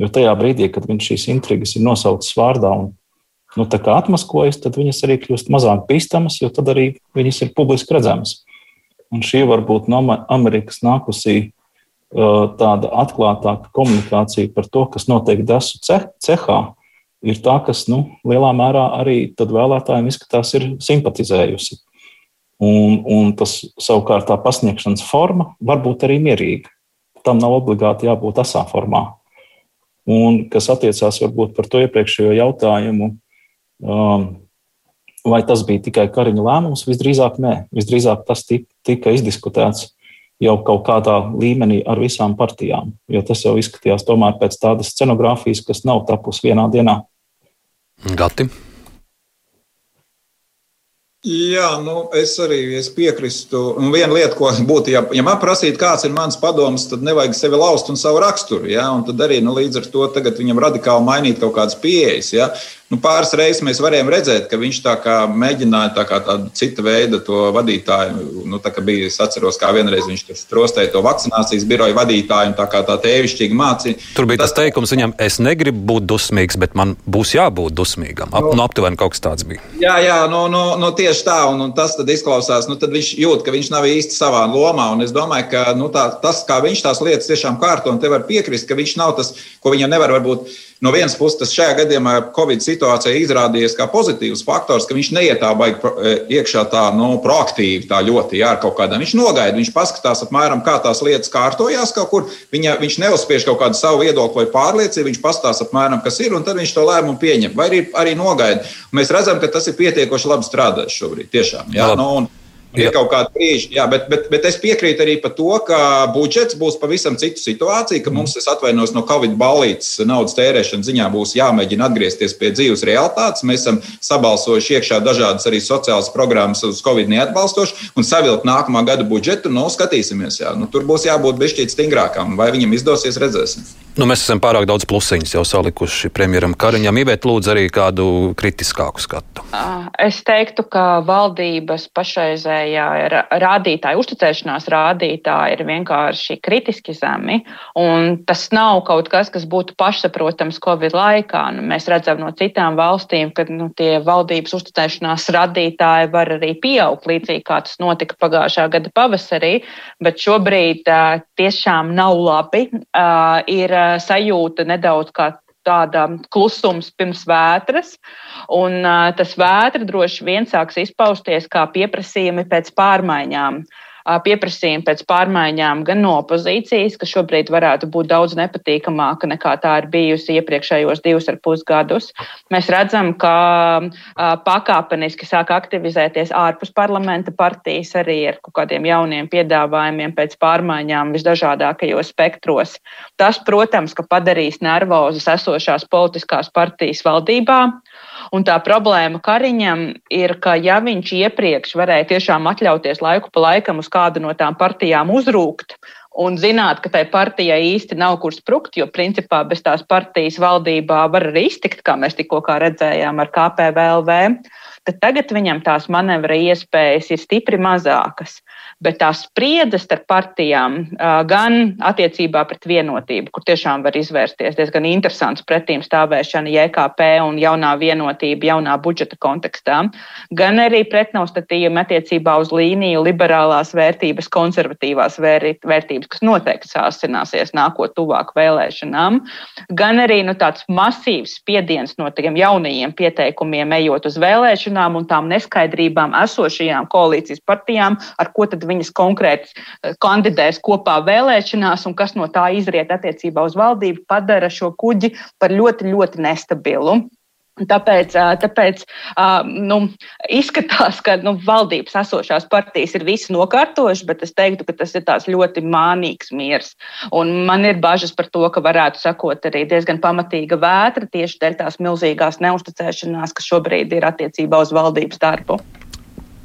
Jo tajā brīdī, kad viņš šīs intrigas ir nosaucis vārdā un nu, atmaskojas, tad viņas arī kļūst mazāk bīstamas, jo tad arī viņas ir publiski redzamas. Un šī varbūt no Amerikas nākusī tāda atklātāka komunikācija par to, kas notiek desu cehā, ir tā, kas nu, lielā mērā arī vēlētājiem izskatās ir simpatizējusi. Un, un tas savukārt tā pasniegšanas forma var būt arī mierīga. Tam nav obligāti jābūt asā formā. Un kas attiecās varbūt par to iepriekšējo jautājumu, um, vai tas bija tikai Kariņa lēmums, visdrīzāk nē. Visdrīzāk tas tika izdiskutēts jau kaut kādā līmenī ar visām partijām. Jo tas jau izskatījās tomēr pēc tādas scenogrāfijas, kas nav tapusi vienā dienā. Gati. Jā, nu, es arī es piekrītu. Viena lieta, ko būtu, ja, ja man prasītu, kāds ir mans padoms, tad nevajag sevi laust un savu raksturu. Ja? Un tad arī nu, līdz ar to viņam radikāli mainīt kaut kādas pieejas. Ja? Nu, pāris reizes mēs varējām redzēt, ka viņš mēģināja tā kā tādu citu veidu to vadītāju. Nu, tā bija, es atceros, kā vienreiz viņš tur strostēja to vakcinācijas biroju vadītāju un tā kā tā tēvišķīgi mācīja. Tur bija tas, tas teikums viņam, es negribu būt dusmīgs, bet man būs jābūt dusmīgam. Ap, nu, nu, aptuveni kaut kas tāds bija. Jā, jā nu, nu, nu, tieši tā. Un, un tas izklausās, nu, tad viņš jūt, ka viņš nav īsti savā lomā. Un es domāju, ka nu, tā, tas, kā viņš tās lietas tiešām kārto, un te var piekrist, ka viņš nav tas, ko viņam nevar varbūt No vienas puses, tas šajā gadījumā Covid situācijā izrādījies kā pozitīvs faktors, ka viņš neiet tā baigi e, iekšā tā nu, proaktīvi, tā ļoti jā, kaut kādā. Viņš nogaida, viņš paskatās apmēram, kā tās lietas kārtojās kaut kur. Viņa, viņš neuzspiež kaut kādu savu viedokli vai pārliecību, viņš pastāsta apmēram, kas ir, un tad viņš to lēmumu pieņem. Vai arī, arī nogaida. Mēs redzam, ka tas ir pietiekoši labi strādājis šobrīd. Tiešām, jā, nu, un, Ir jā. kaut kāda brīža, jā, bet, bet, bet es piekrītu arī par to, ka budžets būs pavisam cita situācija, ka mums, es atvainos no Covid balītas naudas tērēšanas ziņā, būs jāmēģina atgriezties pie dzīves realitātes. Mēs esam sabalsojuši iekšā dažādas arī sociālas programmas uz Covid neatbalstoši un savilkt nākamā gada budžetu. Nu, skatīsimies, jā. Nu, tur būs jābūt bešķīt stingrākam, vai viņam izdosies, redzēsim. Nu, mēs esam pārāk daudz plusiņus jau salikuši premjeram Kariņam. Ivēt, lūdzu, arī kādu kritiskāku skatu. Es teiktu, ka valdības pašreizējā rādītāja, uzticēšanās rādītāja ir vienkārši kritiski zemi. Tas nav kaut kas, kas būtu pašsaprotams Covid laikā. Nu, mēs redzam no citām valstīm, ka nu, tie valdības uzticēšanās rādītāji var arī pieaugt līdzīgi kā tas notika pagājušā gada pavasarī. Bet šobrīd tiešām nav labi. Ir sajūta nedaudz kā tāda klusums pirms vētras, un uh, tas vētra droši vien sāks izpausties kā pieprasījumi pēc pārmaiņām. Pieprasījumi pēc pārmaiņām gan no opozīcijas, kas šobrīd varētu būt daudz nepatīkamāka nekā tā ir bijusi iepriekšējos divus ar pus gadus. Mēs redzam, ka pakāpeniski sāk aktivizēties ārpus parlamenta partijas arī ar kaut kādiem jauniem piedāvājumiem pēc pārmaiņām visdažādākajos spektros. Tas, protams, ka padarīs nervozas esošās politiskās partijas valdībā. Un tā problēma Kariņam ir, ka ja viņš iepriekš varēja tiešām atļauties laiku pa laikam uz kādu no tām partijām uzrūkt, un zināt, ka tai partijai īsti nav kur sprukt, jo principā bez tās partijas valdībā var arī iztikt, kā mēs tikko redzējām ar KPVLV, tad tagad viņam tās manevra iespējas ir stipri mazākas bet tā spriedze starp partijām gan attiecībā pret vienotību, kur tiešām var izvērsties diezgan interesants pretīm stāvēšana JKP un jaunā vienotība jaunā budžeta kontekstā, gan arī pretnostatījumi attiecībā uz līniju liberālās vērtības, konservatīvās vērtības, kas noteikti sāsināsies nākot tuvāk vēlēšanām, gan arī nu, tāds masīvs spiediens no tiem jaunajiem pieteikumiem ejot uz vēlēšanām un tām neskaidrībām esošajām koalīcijas partijām, ar ko tad viņas konkrēti eh, kandidēs kopā vēlēšanās un kas no tā izriet attiecībā uz valdību, padara šo kuģi par ļoti, ļoti nestabilu. Tāpēc, eh, tāpēc eh, nu, izskatās, ka nu, valdības esošās partijas ir visas nokārtojušas, bet es teiktu, ka tas ir ļoti mānīgs miers. Un man ir bažas par to, ka varētu sakot arī diezgan pamatīga vētra tieši dēļ tās milzīgās neusticēšanās, kas šobrīd ir attiecībā uz valdības darbu.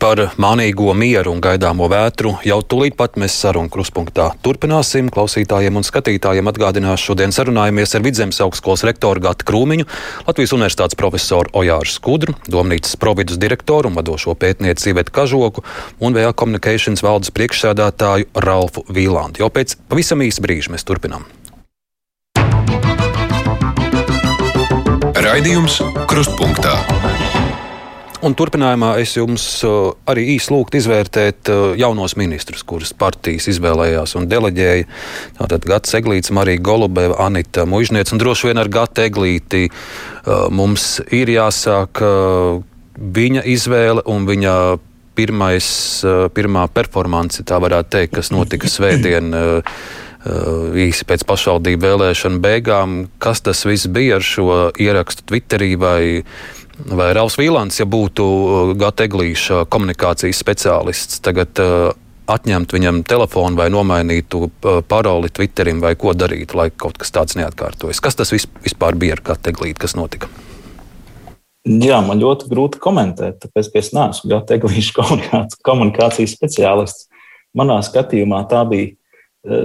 Par mānīgo mieru un gaidāmo vētru jau tūlīt pat mēs sarunu kruspunktā turpināsim. Klausītājiem un skatītājiem atgādināšu, šodien sarunājamies ar Vidzemes augstskolas rektoru Gatu Krūmiņu, Latvijas universitātes profesoru Ojāru Skudru, Domnīcas providus direktoru un vadošo pētnieci Ivetu Kažoku un VA Communications valdes priekšsēdētāju Ralfu Vīlandu. Jau pēc pavisam īsa brīža mēs turpinām. Raidījums Krustpunktā. Un turpinājumā es jums uh, arī īsi lūgtu izvērtēt uh, jaunos ministrus, kurus partijas izvēlējās un deleģēja. Tātad Gats Eglīts, Marija Golubeva, Anita Mužniec un droši vien ar Gatu Eglīti uh, mums ir jāsāk viņa izvēle un viņa pirmais, pirmā performance, tā varētu teikt, kas notika svētdien. Īsi pēc pašvaldību vēlēšanu beigām, kas tas viss bija ar šo ierakstu Twitterī vai vai Rauls Vīlants, ja būtu uh, Gata Eglīša komunikācijas speciālists, tagad uh, atņemt viņam telefonu vai nomainītu uh, paroli Twitterim vai ko darītu, lai kaut kas tāds neatkārtojas. Kas tas vispār bija ar Gata Eglīti, kas notika? Jā, man ļoti grūti komentēt, tāpēc, es neesmu Gata Eglīša komunikācijas speciālists. Manā skatījumā tā bija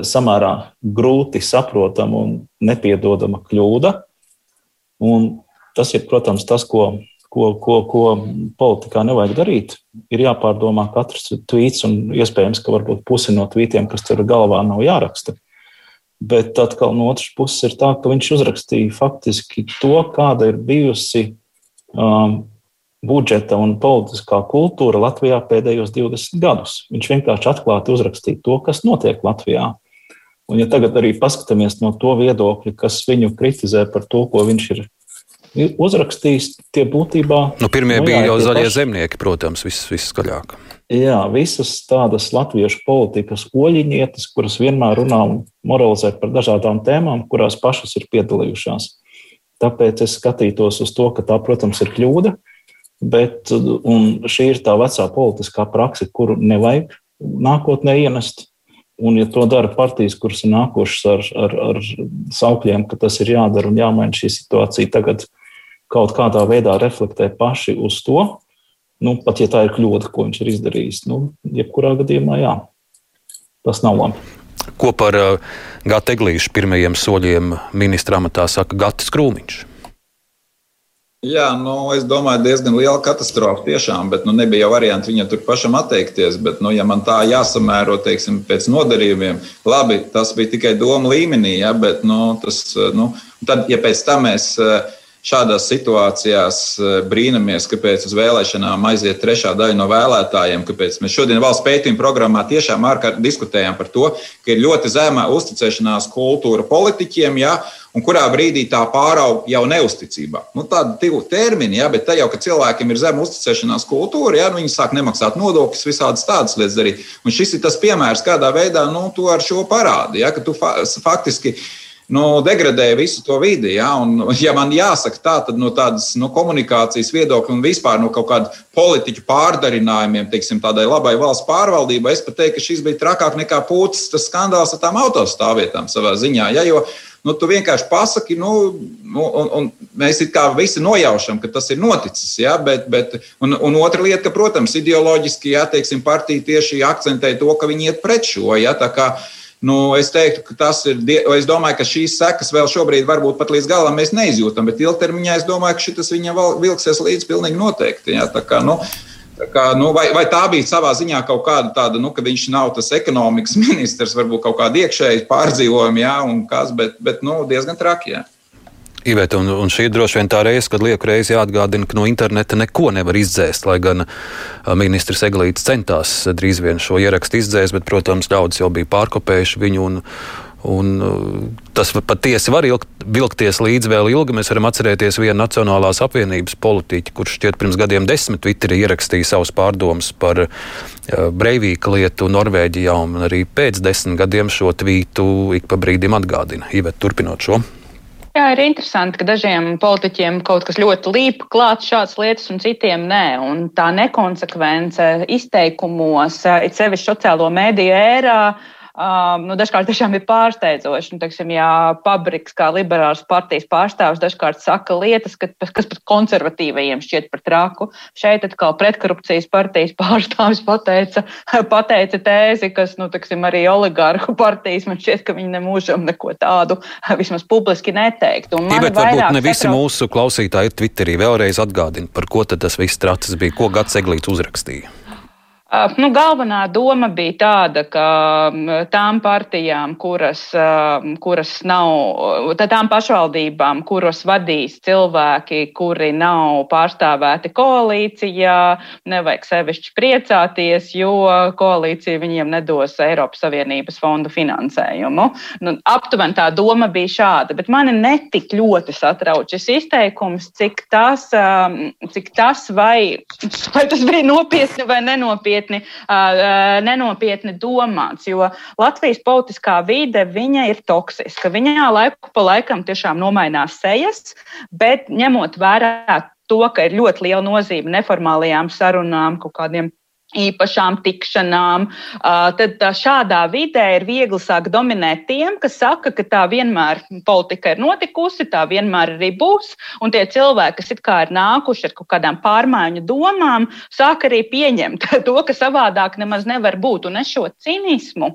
samērā grūti saprotama un nepiedodama kļūda. Un Tas ir, protams, tas, ko, ko, ko, ko politikā nevajag darīt. Ir jāpārdomā katrs tvīts, un iespējams, ka varbūt pusi no tvītiem, kas tur galvā nav jāraksta. Bet atkal no otras puses ir tā, ka viņš uzrakstīja faktiski to, kāda ir bijusi um, budžeta un politiskā kultūra Latvijā pēdējos 20 gadus. Viņš vienkārši atklāti uzrakstīja to, kas notiek Latvijā. Un, ja tagad arī paskatāmies no to viedokļa, kas viņu kritizē par to, ko viņš ir ir uzrakstījis, tie būtībā. Nu, pirmie nu, bija jā, jau zaļie paši... zemnieki, protams, viss viskaļāk. Jā, visas tādas latviešu politikas oļiņietes, kuras vienmēr runā un moralizē par dažādām tēmām, kurās pašas ir piedalījušās. Tāpēc es skatītos uz to, ka tā, protams, ir kļūda, bet šī ir tā vecā politiskā praksa, kuru nevajag nākotnē ienest. Un, ja to dara partijas, kuras ir nākušas ar, ar, ar saukļiem, ka tas ir jādara un jāmaina šī situācija, tagad kaut kādā veidā reflektē paši uz to, nu, pat ja tā ir kļūda, ko viņš ir izdarījis. Nu, jebkurā gadījumā, jā, tas nav labi. Ko par uh, Gata Eglīšu pirmajiem soļiem ministra amatā saka Gatis Krūmiņš? Jā, nu, es domāju, diezgan liela katastrofa tiešām, bet nu, nebija jau varianti viņam tur pašam atteikties. Bet, nu, ja man tā jāsamēro teiksim, pēc nodarījumiem, labi, tas bija tikai doma līmenī, ja, bet nu, tas, nu, tad, ja pēc tam mēs uh, šādās situācijās eh, brīnamies, kāpēc uz vēlēšanām aiziet trešā daļa no vēlētājiem. Mēs šodien valsts pētījuma programmā tiešām ārkārtīgi diskutējām par to, ka ir ļoti zema uzticēšanās kultūra politiķiem, ja, un kurā brīdī tā pārauga jau neusticībā. Nu, tāda divu termini, ja, bet te jau, ka cilvēkiem ir zema uzticēšanās kultūra, ja, nu, viņi sāk nemaksāt nodokļus, visādas tādas lietas darīt. Un šis ir tas piemērs, kādā veidā nu, tu ar šo parādi, ja, ka tu fa faktiski nu, degradē visu to vidi. Ja? Un, ja man jāsaka tā, tad no tādas no komunikācijas viedokļa un vispār no kaut kāda politiķu pārdarinājumiem, teiksim, tādai labai valsts pārvaldībai, es pat teiktu, ka šis bija trakāk nekā pūcis tas skandāls ar tām autostāvvietām savā ziņā. Ja? Jo, Nu, tu vienkārši pasaki, nu, nu, un, un mēs visi nojaušam, ka tas ir noticis. Ja, bet, bet, un, un otra lieta, ka, protams, ideoloģiski, ja teiksim, partija tieši akcentē to, ka viņi iet pret šo. Ja, kā, Nu, es teiktu, ka tas ir. Es domāju, ka šīs sekas vēl šobrīd, varbūt pat līdz galam mēs neizjūtam, bet ilgtermiņā es domāju, ka šis viņam vilksies līdz pilnīgi noteikti. Jā, tā kā, nu, kā, nu, vai, vai tā bija savā ziņā kaut kāda tāda, nu, ka viņš nav tas ekonomikas ministrs, varbūt kaut kāda iekšēja pārdzīvojuma, jā, un kas, bet, bet nu, diezgan traki. Jā. Ivēt, un, un šī ir droši vien tā reize, kad lieku reizi jāatgādina, ka no interneta neko nevar izdzēst, lai gan ministrs Eglīts centās drīz vien šo ierakstu izdzēst, bet, protams, ļaudis jau bija pārkopējuši viņu. Un, Un, tas patiesi var ilgt, vilkties līdz vēl ilgi. Mēs varam atcerēties vienu Nacionālās apvienības politiķu, kurš šķiet pirms gadiem desmit Twitterī ierakstīja savus pārdomus par Breivīka lietu Norvēģijā, un arī pēc desmit gadiem šo tvītu ik pa brīdim atgādina. Ivet, turpinot šo. Jā, ir interesanti, ka dažiem politiķiem kaut kas ļoti līp klāt šādas lietas, un citiem nē. Un tā nekonsekvence izteikumos, it sevišķi sociālo mēdīju ērā, Um, nu, dažkārt tiešām ir pārsteidzoši. Nu, teiksim, ja Pabriks, kā liberāls partijas pārstāvs, dažkārt saka lietas, ka, kas pat konservatīvajiem šķiet par traku. Šeit atkal pretkorupcijas partijas pārstāvs pateica, pateica tēzi, kas, nu, teiksim, arī oligarhu partijas man šķiet, ka viņi nemūžam neko tādu vismaz publiski neteikt. Jā, bet varbūt ne visi satrauc... mūsu klausītāji Twitterī vēlreiz atgādina, par ko tad tas viss tracis bija, ko Gats Eglīts uzrakstīja. Uh, nu, galvenā doma bija tāda, ka tām partijām, kuras, uh, kuras nav, tām pašvaldībām, kuras vadīs cilvēki, kuri nav pārstāvēti koalīcijā, nevajag sevišķi priecāties, jo koalīcija viņiem nedos Eiropas Savienības fondu finansējumu. Nu, aptuveni tā doma bija šāda, bet mani netik ļoti satrauc šis izteikums, cik tas, um, cik tas vai, vai tas bija nopietni vai nenopietni nenopietni, nenopietni domāts. Jo Latvijas politiskā vide ir toksiska. Viņā laiku pa laikam tiešām nomainās sejas, bet ņemot vērā to, ka ir ļoti liela nozīme neformālajām sarunām, kaut kādiem īpašām tikšanām, tad šādā vidē ir viegli sākt dominēt tiem, kas saka, ka tā vienmēr politika ir notikusi, tā vienmēr arī būs, un tie cilvēki, kas it kā ir nākuši ar kaut kādām pārmaiņu domām, sāk arī pieņemt to, ka savādāk nemaz nevar būt. Un es šo cinismu,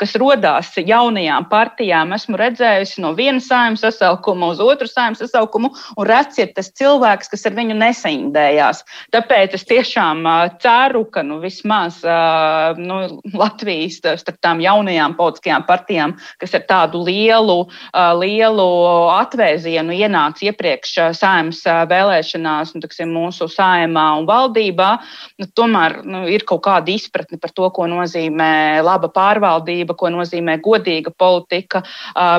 kas rodās jaunajām partijām, esmu redzējusi no viena saimnes sasaukuma uz otru saimnes sasaukumu, un rets ir tas cilvēks, kas ar viņu nesaindējās. Tāpēc es tiešām ceru, ceru, ka nu, vismaz nu, Latvijas starp tām jaunajām politiskajām partijām, kas ar tādu lielu, lielu atvēzienu ienāca iepriekš saimnes vēlēšanās, nu, tiksim, mūsu saimā un valdībā, nu, tomēr nu, ir kaut kāda izpratne par to, ko nozīmē laba pārvaldība, ko nozīmē godīga politika,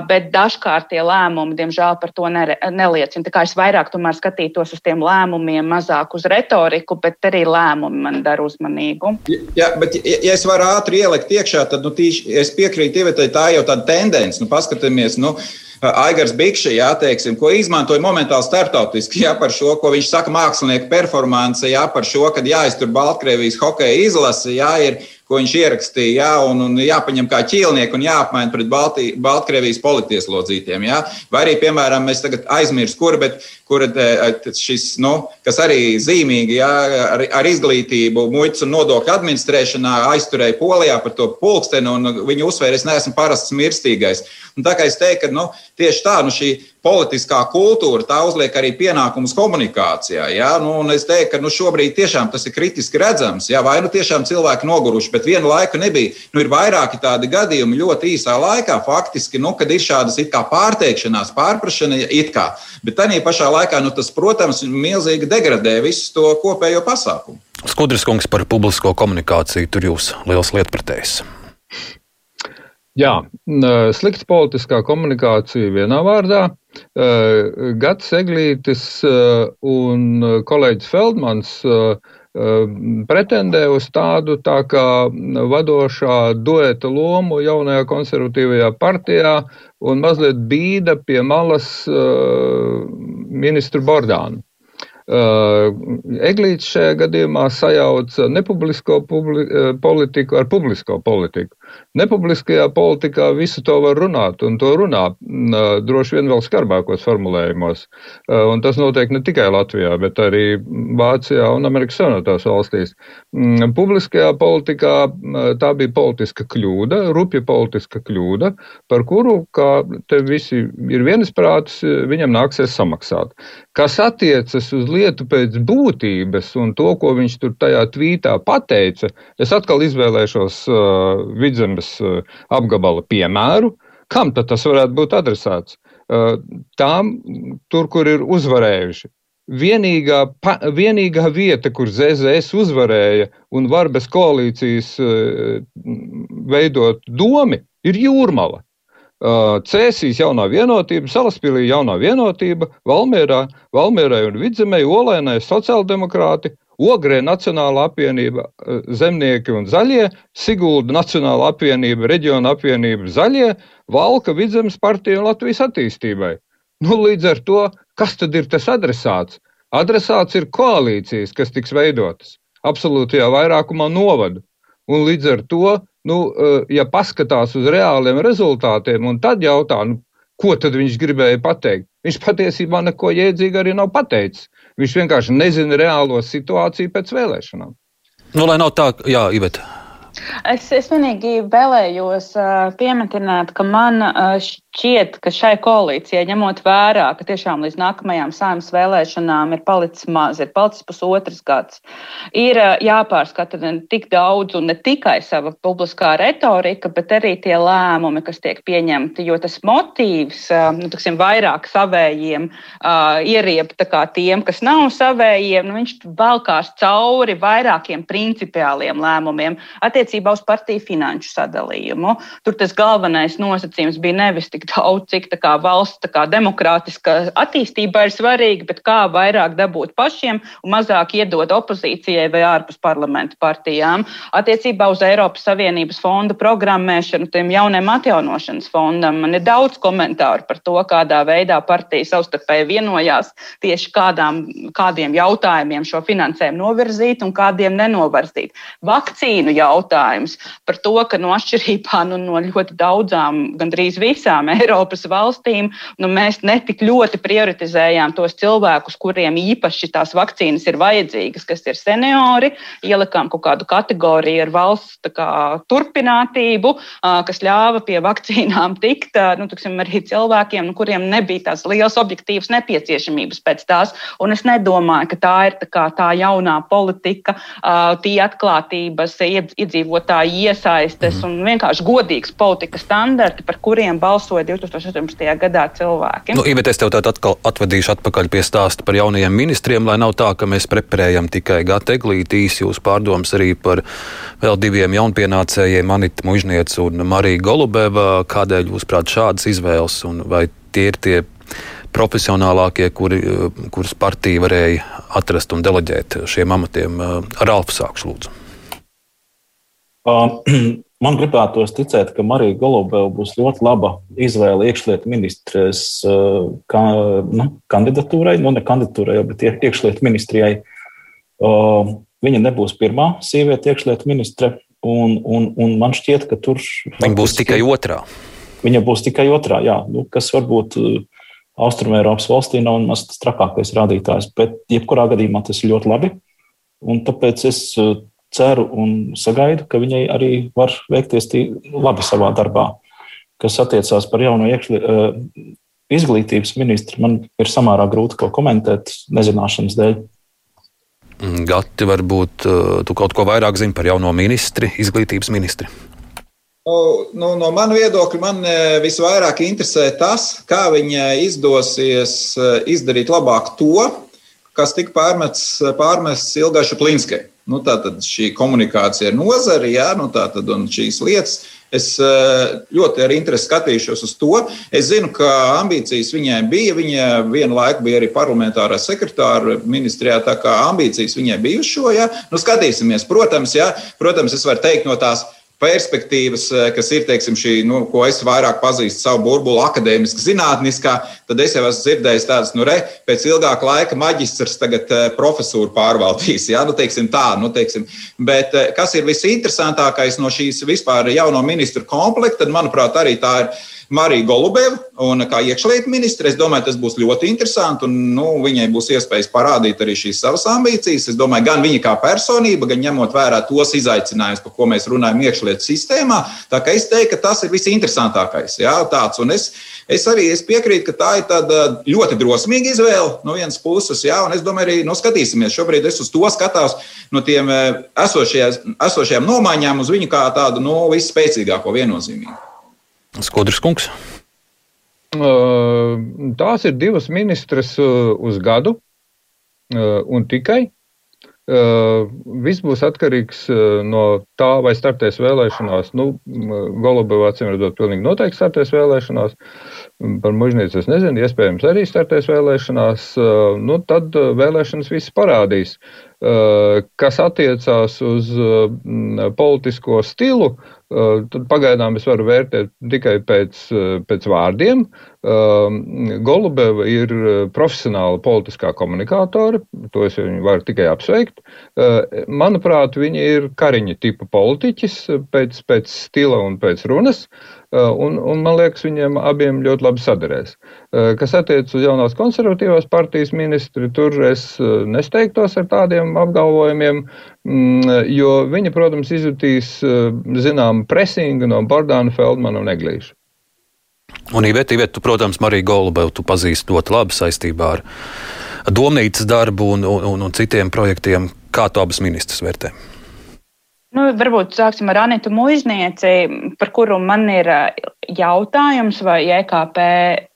bet dažkārt tie lēmumi, diemžēl, par to neliecina. Tā kā es vairāk skatītos uz tiem lēmumiem, mazāk uz retoriku, bet arī lēmumi man dara ar uzmanību. Jā, bet, ja, ja es varu ātri ielikt iekšā, tad nu, tīši, es piekrītu Ievetai, tā jau tāda tendence. Nu, paskatāmies, nu, Aigars Bikšs, jā, teiksim, ko izmantoja momentāli starptautiski, jā, par šo, ko viņš saka, mākslinieku performance, jā, par šo, kad jāiztur Baltkrievijas hokeja izlase, jā, ir ko viņš ierakstīja, jā, un, un jāpaņem kā ķīlnieki un jāapmaina pret Baltī, Baltkrievijas politieslodzītiem. Jā. Vai arī, piemēram, mēs tagad aizmirst, kur, bet kur šis, nu, kas arī zīmīgi, jā, ar, ar izglītību, muitas un nodokļu administrēšanā aizturēja Polijā par to pulksteni, un viņi uzsvēra, es neesmu parasts mirstīgais. Un tā kā es teiktu, ka nu, tieši tā, nu, šī politiskā kultūra, tā uzliek arī pienākumus komunikācijā. Ja? Nu, es teiktu, ka nu, šobrīd tiešām tas ir kritiski redzams. Ja? Vai nu tiešām cilvēki noguruši, bet vienu laiku nebija. Nu, ir vairāki tādi gadījumi ļoti īsā laikā, faktiski, nu, kad ir šādas pārteikšanās, pārprašana, it kā. Bet tā pašā laikā nu, tas, protams, milzīgi degradē visu to kopējo pasākumu. Skudras kungs par publisko komunikāciju tur jūs liels lietpratējs. Jā, slikta politiskā komunikācija vienā vārdā. Gats Eglītis un kolēģis Feldmans pretendē uz tādu tā kā vadošā dueta lomu jaunajā konservatīvajā partijā un mazliet bīda pie malas ministru Bordānu. Eglīts šajā gadījumā sajauca nepublisko publi politiku ar publisko politiku. Nepubliskajā politikā visu to var runāt, un to runā droši vien vēl skarbākos formulējumos. Un tas notiek ne tikai Latvijā, bet arī Vācijā un Amerikas Savienotās valstīs. Mm, publiskajā politikā tā bija politiska kļūda, rupja politiska kļūda, par kuru, kā te visi ir vienisprātis, viņam nāksies samaksāt. Kas attiecas uz lietu pēc būtības un to, ko viņš tur tajā tvītā pateica, es atkal izvēlēšos uh, vidzemes uh, apgabala piemēru. Kam tad tas varētu būt adresēts? Uh, tām, tur, kur ir uzvarējuši. Vienīgā, pa, vienīgā vieta, kur ZZS uzvarēja un var bez koalīcijas uh, veidot domi, ir jūrmala. Cēsīs jaunā vienotība, Salaspīlī jaunā vienotība, Valmierā, Valmierai un Vidzemē, Olēnai sociāldemokrāti, Ogrē Nacionāla apvienība Zemnieki un Zaļie, Sigulda Nacionāla apvienība, Reģiona apvienība Zaļie, Valka Vidzemes partija un Latvijas attīstībai. Nu, līdz ar to, kas tad ir tas adresāts? Adresāts ir koalīcijas, kas tiks veidotas absolūtajā vairākumā novadu. Un līdz ar to nu, eh, ja paskatās uz reāliem rezultātiem un tad jautā, nu, ko tad viņš gribēja pateikt, viņš patiesībā neko jēdzīgu arī nav pateicis. Viņš vienkārši nezina reālo situāciju pēc vēlēšanām. Nu, lai nav tā, jā, Iveta. Es, es vienīgi vēlējos uh, pieminēt, ka man uh, šķiet, ka šai koalīcijai, ņemot vērā, ka tiešām līdz nākamajām saimnes vēlēšanām ir palicis maz, ir palicis pusotrs gads, ir jāpārskata ne tik daudz un ne tikai sava publiskā retorika, bet arī tie lēmumi, kas tiek pieņemti, jo tas motīvs, nu, tiksim, vairāk savējiem ieriep tiem, kas nav savējiem, nu, viņš valkās cauri vairākiem principiāliem lēmumiem attiecībā uz partiju finanšu sadalījumu. Tur tas galvenais nosacījums bija nevis tik tik daudz, cik kā, valsts kā, demokrātiska attīstība ir svarīga, bet kā vairāk dabūt pašiem un mazāk iedot opozīcijai vai ārpus parlamentu partijām. Attiecībā uz Eiropas Savienības fondu programmēšanu, tiem jauniem atjaunošanas fondam, man ir daudz komentāru par to, kādā veidā partija savstarpēji vienojās tieši kādām, kādiem jautājumiem šo finansējumu novirzīt un kādiem nenovirzīt. Vakcīnu jautājums par to, ka no atšķirībā nu, no ļoti daudzām, gandrīz visām Eiropas valstīm, nu, mēs netik ļoti prioritizējām tos cilvēkus, kuriem īpaši tās vakcīnas ir vajadzīgas, kas ir seniori, ielikām kaut kādu kategoriju ar valsts kā, turpinātību, kas ļāva pie vakcīnām tikt nu, tiksim, arī cilvēkiem, nu, kuriem nebija tās liels objektīvas nepieciešamības pēc tās. Un es nedomāju, ka tā ir tā, kā, tā jaunā politika, tie atklātības, iedzīvotāji iesaistes mm. un vienkārši godīgs politikas standarti, par kuriem balsoja balsoja 2018. gadā cilvēki. Nu, Ivet, es tev tādu atkal atvedīšu atpakaļ pie stāsta par jaunajiem ministriem, lai nav tā, ka mēs preparējam tikai Gata Eglītīs, jūs pārdomas arī par vēl diviem jaunpienācējiem, Anita Mužniec un Marija Golubeva. Kādēļ jūs prāt šādas izvēles un vai tie ir tie profesionālākie, kuri, kurus partija varēja atrast un deleģēt šiem amatiem? Ar Alfu sākšu lūdzu. Uh, Man gribētos ticēt, ka Marija Golubeva būs ļoti laba izvēle iekšlietu ministres uh, kā, nu, kandidatūrai, nu ne kandidatūrai, bet iekšlietu ministrijai. Uh, viņa nebūs pirmā sieviete iekšlietu ministre, un, un, un man šķiet, ka tur. Viņa būs tikai otrā. Viņa būs tikai otrā, jā, nu, kas varbūt uh, Austrumēropas valstī nav maz trakākais rādītājs, bet jebkurā gadījumā tas ir ļoti labi. Un tāpēc es ceru un sagaidu, ka viņai arī var veikties labi savā darbā. kas attiecās par jauno iekšļi, izglītības ministru, man ir samērā grūti ko komentēt nezināšanas dēļ. Mm, Gati, varbūt tu kaut ko vairāk zini par jauno ministri, izglītības ministri. Nu, nu, no manas viedokļa man visvairāk interesē tas, kā viņai izdosies izdarīt labāk to, kas tika pārmests, pārmests Ilgai Šaplinskai. Nu, tātad šī komunikācija ar nozari, jā, nu, tātad, un šīs lietas. Es eh, ļoti ar interesi skatīšos uz to. Es zinu, ka ambīcijas viņai bija. Viņa vienu laiku bija arī parlamentārā sekretāra ministrijā, tā kā ambīcijas viņai bija uz šo. Ja? Nu, skatīsimies, protams, ja? protams, es varu teikt no tās perspektīvas, eh, kas ir, teiksim, šī, nu, ko es vairāk pazīstu savu burbuli, akadēmiski, zinātniskā, tad es jau esmu dzirdējis tādas, nu, re, pēc ilgāka laika maģistrs tagad eh, profesūru pārvaldīs, jā, nu, teiksim tā, nu, teiksim. Bet eh, kas ir visinteresantākais no šīs vispār jauno ministru komplekta, tad, manuprāt, arī tā ir Marija Golubeva, un kā iekšlietu ministre, es domāju, tas būs ļoti interesanti, un nu, viņai būs iespējas parādīt arī šīs savas ambīcijas. Es domāju, gan viņa kā personība, gan ņemot vērā tos izaicinājumus, par ko mēs runājam iekšlietu sistēmā. Tā kā es teiktu, ka tas ir visinteresantākais. Jā, tāds, un es, es arī es piekrītu, ka tā ir tāda ļoti drosmīga izvēle no vienas puses, jā, un es domāju, arī nu, skatīsimies. Šobrīd es uz to skatos no tiem eh, esošajām nomaiņām uz viņu kā tādu nu, visspēcīgāko viennozīmīgu. Skodrs kungs. Tās ir divas ministres uz gadu un tikai. Viss būs atkarīgs no tā, vai startēs vēlēšanās. Nu, Golubovā acīm redzot, pilnīgi noteikti startēs vēlēšanās. Par mužnieci es nezinu, iespējams arī startēs vēlēšanās. Nu, tad vēlēšanas viss parādīs. Kas attiecās uz politisko stilu, tad pagaidām es varu vērtēt tikai pēc, pēc vārdiem. Golubeva ir profesionāla politiskā komunikātore, to es viņu varu tikai apsveikt. Manuprāt, viņa ir kariņa tipa politiķis pēc, pēc stila un pēc runas. Un, un man liekas, viņiem abiem ļoti labi sadarēs. Kas attiecas uz jaunās konservatīvās partijas ministri, tur es nesteigtos ar tādiem apgalvojumiem, mm, jo viņi, protams, izjutīs zinām presingu no Bordāna Feldmana un Eglīša. Un, Iveta, Iveta, tu, protams, Mariju Golubevu tu pazīsti ļoti labi saistībā ar domnīcas darbu un, un, un citiem projektiem. Kā tu abas ministras vērtē? Nu, varbūt sāksim ar Anitu Muiznieci, par kuru man ir jautājums, vai EKP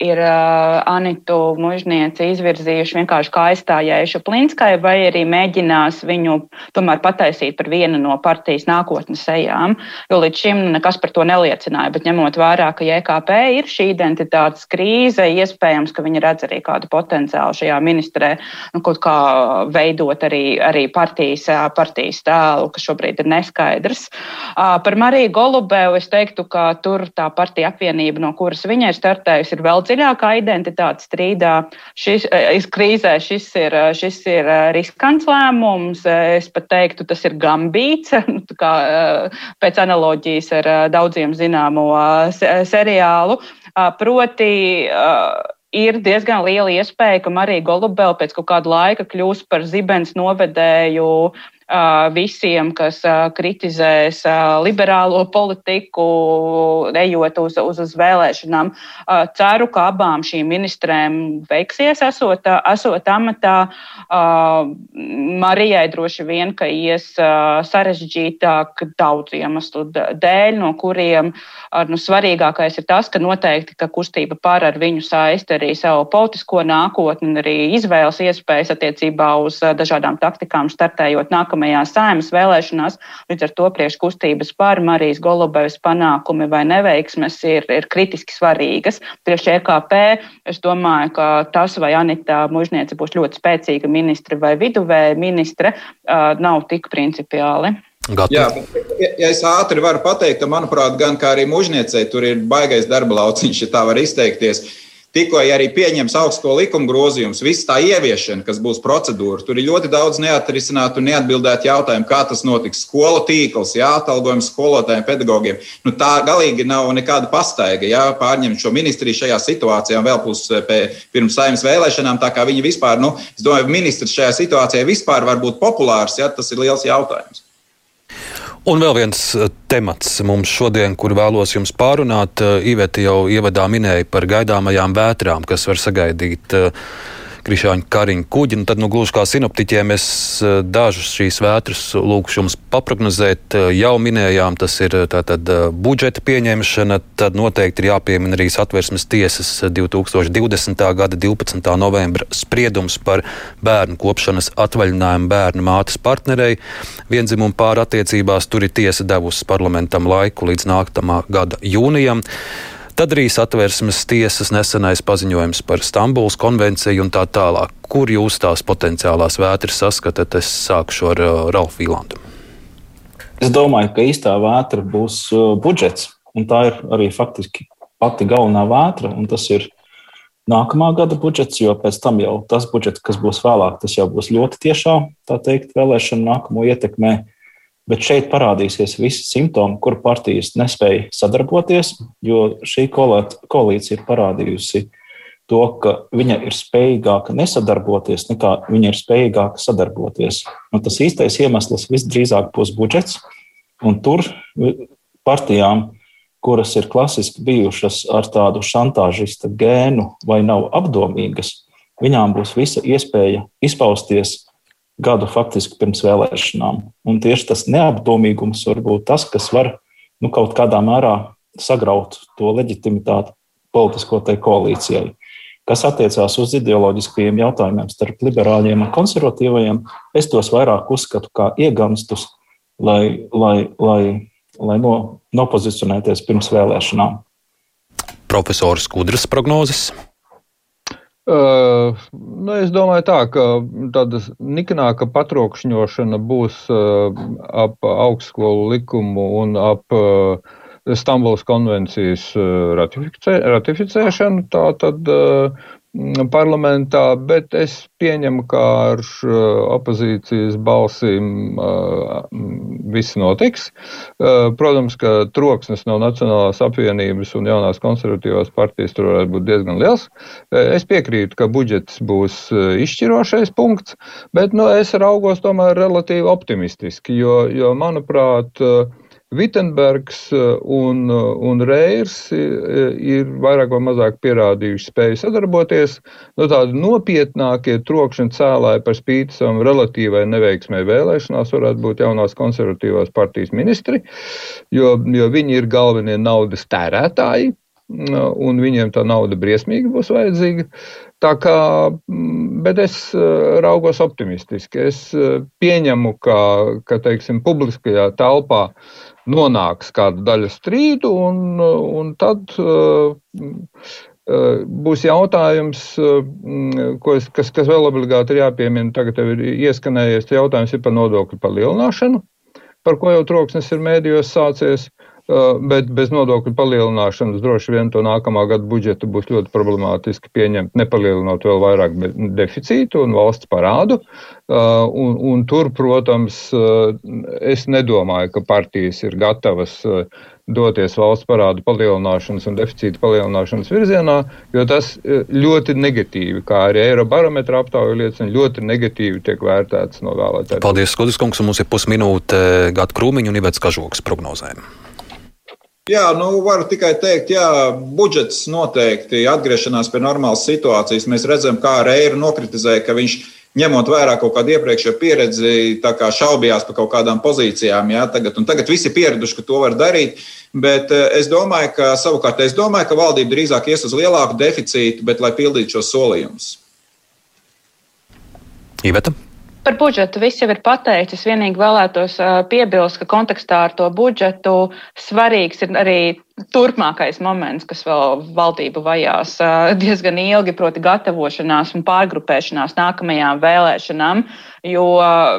ir uh, Anitu Muiznieci izvirzījuši vienkārši kā aizstājējuši Plinskai, vai arī mēģinās viņu tomēr pataisīt par vienu no partijas nākotnes ejām, jo līdz šim nekas par to neliecināja, bet ņemot vērā, ka EKP ir šī identitātes krīze, iespējams, ka viņi redz arī kādu potenciālu šajā ministrē, nu, kaut kā veidot arī, arī partijas, partijas tēlu, kas šobrīd ir neskaidrs. Par Mariju Golubevu es teiktu, ka tur tā partija apvienība, no kuras viņa ir startējusi, ir vēl dziļākā identitātes strīdā. Šis, krīzē šis ir, šis ir riskants lēmums. Es pat teiktu, tas ir gambīts, nu, kā, pēc analoģijas ar daudziem zināmo seriālu. Proti, ir diezgan liela iespēja, ka Marija Golubela pēc kāda laika kļūs par zibens novedēju visiem, kas kritizēs liberālo politiku, ejot uz, uz, uz vēlēšanām. Ceru, ka abām šīm ministrēm veiksies, esot, esot amatā. Marijai droši vien, ka ies sarežģītāk daudz iemeslu dēļ, no kuriem nu, svarīgākais ir tas, ka noteikti ka kustība par ar viņu saist arī savu politisko nākotni un arī izvēles iespējas attiecībā uz dažādām taktikām startējot nākamajā nākamajās saimas vēlēšanās. Līdz ar to priekškustības par Marijas Golubevas panākumi vai neveiksmes ir, ir kritiski svarīgas. Priekš EKP es domāju, ka tas, vai Anita Mužniece būs ļoti spēcīga ministra vai viduvēja ministre, nav tik principiāli. Gatu. Jā, ja, ja es ātri varu pateikt, ka, manuprāt, gan kā arī mužniecei tur ir baigais darba lauciņš, ja tā var izteikties. Tikko arī pieņems augsto likumu grozījumus, viss tā ieviešana, kas būs procedūra, tur ir ļoti daudz neatrisinātu un neatbildētu jautājumu, kā tas notiks. Skolu tīkls, jā, atalgojums skolotājiem, pedagogiem. Nu, tā galīgi nav nekāda pastaiga, jā, pārņemt šo ministriju šajā situācijā vēl plus eh, pirms saimnes vēlēšanām. Tā kā viņi vispār, nu, es domāju, ministrs šajā situācijā vispār var būt populārs, jā, tas ir liels jautājums. Un vēl viens eh, temats mums šodien, kur vēlos jums pārunāt. Iveta jau ievadā minēja par gaidāmajām vētrām, kas var sagaidīt krišāņu kariņu kuģi. Nu, tad, nu, gluži kā sinoptiķiem, es eh, dažus šīs vētras lūkšu jums paprognozēt. Eh, jau minējām, tas ir eh, tātad budžeta pieņemšana, tad noteikti ir jāpiemina arī satversmes tiesas 2020. gada 12. novembra spriedums par bērnu kopšanas atvaļinājumu bērnu mātes partnerei. Vienzimumu pār attiecībās tur ir tiesa devusi parlamentam laiku līdz nākamā gada jūnijam. Tad arī satversmes tiesas nesenais paziņojums par Stambulas konvenciju un tā tālāk. Kur jūs tās potenciālās vētras saskatāt? Es sākšu ar uh, Ralfu Vīlandu. Es domāju, ka īstā vētra būs uh, budžets, tā ir arī faktiski pati galvenā vētra, un tas ir nākamā gada budžets, jo pēc tam jau tas budžets, kas būs vēlāk, tas jau būs ļoti tiešā, tā teikt, vēlēšana nākamo ietekmē. Bet šeit parādīsies visi simptomi, kur partijas nespēja sadarboties, jo šī koalīcija ir parādījusi to, ka viņa ir spējīgāka nesadarboties, nekā viņa ir spējīgāka sadarboties. Un tas īstais iemesls visdrīzāk būs budžets, un tur partijām, kuras ir klasiski bijušas ar tādu šantāžista gēnu vai nav apdomīgas, viņām būs visa iespēja izpausties gadu faktiski pirms vēlēšanām. Un tieši tas neapdomīgums var būt tas, kas var nu, kaut kādā mērā sagraut to leģitimitāti politisko tai koalīcijai. Kas attiecās uz ideoloģiskajiem jautājumiem starp liberāļiem un konservatīvajiem, es tos vairāk uzskatu kā ieganstus, lai, lai, lai, lai no, nopozicionēties pirms vēlēšanām. Profesors Kudras prognozes. Uh, nu, es domāju, tā, ka tāda niknāka patrokšņošana būs uh, ap augstskolu likumu un ap uh, Stambulas konvencijas ratificē, ratificēšanu. Tā tad Mm, parlamentā, bet es pieņemu, ka ar opozīcijas balsīm viss notiks. Protams, ka troksnis no Nacionālās apvienības un jaunās konservatīvās partijas tur varētu būt diezgan liels. Es piekrītu, ka budžets būs izšķirošais punkts, bet nu, es raugos tomēr relatīvi optimistiski, jo, jo manuprāt, Vitsenbergs uh, un, uh, un Reirs uh, ir vairāk vai mazāk pierādījuši spēju sadarboties. No nu, tādi nopietnākie trokšņa cēlāji par spīti savam relatīvai neveiksmē vēlēšanās varētu būt jaunās konservatīvās partijas ministri, jo, jo viņi ir galvenie naudas tērētāji un viņiem tā nauda briesmīgi būs vajadzīga. Tā kā, mm, bet es raugos optimistiski. Es pieņemu, ka, ka teiksim, publiskajā telpā nonāks kāda daļa strīdu, un, un tad uh, būs jautājums, uh, es, kas, kas vēl obligāti ir jāpiemina. Tagad ir ieskanējies jautājums par nodokļu palielināšanu, par ko jau troksnis ir mēdījos sācies. Uh, bet bez nodokļu palielināšanas droši vien to nākamā gada budžetu būs ļoti problemātiski pieņemt, nepalielinot vēl vairāk deficītu un valsts parādu. Un, un tur, protams, es nedomāju, ka partijas ir gatavas doties valsts parādu palielināšanas un deficīta palielināšanas virzienā, jo tas ļoti negatīvi, kā arī Eirobarometra aptauja liecina, ļoti negatīvi tiek vērtēts no vēlētājiem. Paldies, Skudis kungs, un mums ir pusminūte Gata Krūmiņa un Ivets Kažoks prognozēm. Jā, nu, varu tikai teikt, jā, budžets noteikti atgriešanās pie normālas situācijas. Mēs redzam, kā Reira nokritizēja, ka viņš ņemot vērā kaut kādu iepriekšējo pieredzi, šaubījās par kaut kādām pozīcijām. Jā, tagad, tagad visi ir pieraduši, ka to var darīt. Bet eh, es domāju, ka savukārt es domāju, ka valdība drīzāk ies uz lielāku deficītu, bet lai pildītu šos solījumus. Iveta. Par budžetu viss jau ir pateicis. Vienīgi vēlētos piebilst, ka kontekstā ar to budžetu svarīgs ir arī turpmākais moments, kas vēl valdību vajās diezgan ilgi, proti, gatavošanās un pārgrupēšanās nākamajām vēlēšanām, jo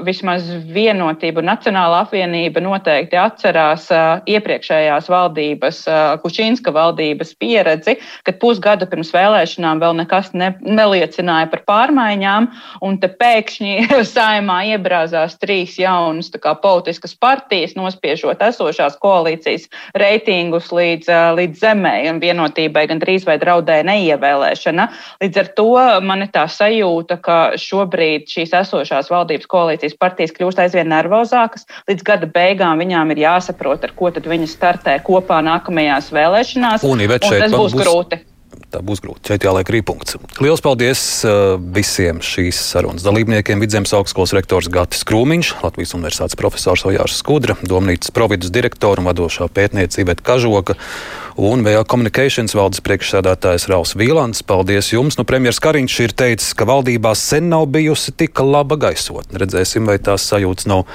vismaz vienotība Nacionāla apvienība noteikti atcerās iepriekšējās valdības, Kučīnska valdības pieredzi, kad pusgadu pirms vēlēšanām vēl nekas ne, neliecināja par pārmaiņām, un te pēkšņi saimā iebrāzās trīs jaunas politiskas partijas, nospiežot esošās koalīcijas reitingus līdz līdz, līdz zemē un vienotībai gandrīz vai draudēja neievēlēšana. Līdz ar to man ir tā sajūta, ka šobrīd šīs esošās valdības koalīcijas partijas kļūst aizvien nervozākas. Līdz gada beigām viņām ir jāsaprot, ar ko tad viņas startē kopā nākamajās vēlēšanās. Un, un tas būs, būs grūti tā būs grūti. Šeit jāliek arī punkts. Lielas paldies uh, visiem šīs sarunas dalībniekiem. Vidzemes augstskolas rektors Gatis Krūmiņš, Latvijas universitātes profesors Ojārs Skudra, Domnīcas providus direktora un vadošā pētniecība Kažoka un VA Communications valdes priekšsēdētājs Rauls Vīlants. Paldies jums! Nu, premjeras Kariņš ir teicis, ka valdībā sen nav bijusi tik laba gaisotne. Redzēsim, vai tās sajūtas nav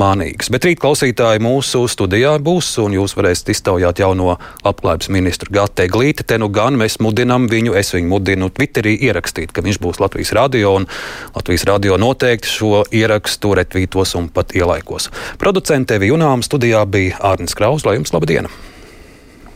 mānīgas. Bet rīt klausītāji mūsu studijā būs, un jūs varēsiet iztaujāt jauno labklājības ministru Gatē Glīti. Te nu gan mēs mudinam viņu, es viņu mudinu Twitterī ierakstīt, ka viņš būs Latvijas radio, un Latvijas radio noteikti šo ierakstu retvītos un pat ielaikos. Producente Vijunām studijā bija Ārnis Kraus, lai jums laba diena!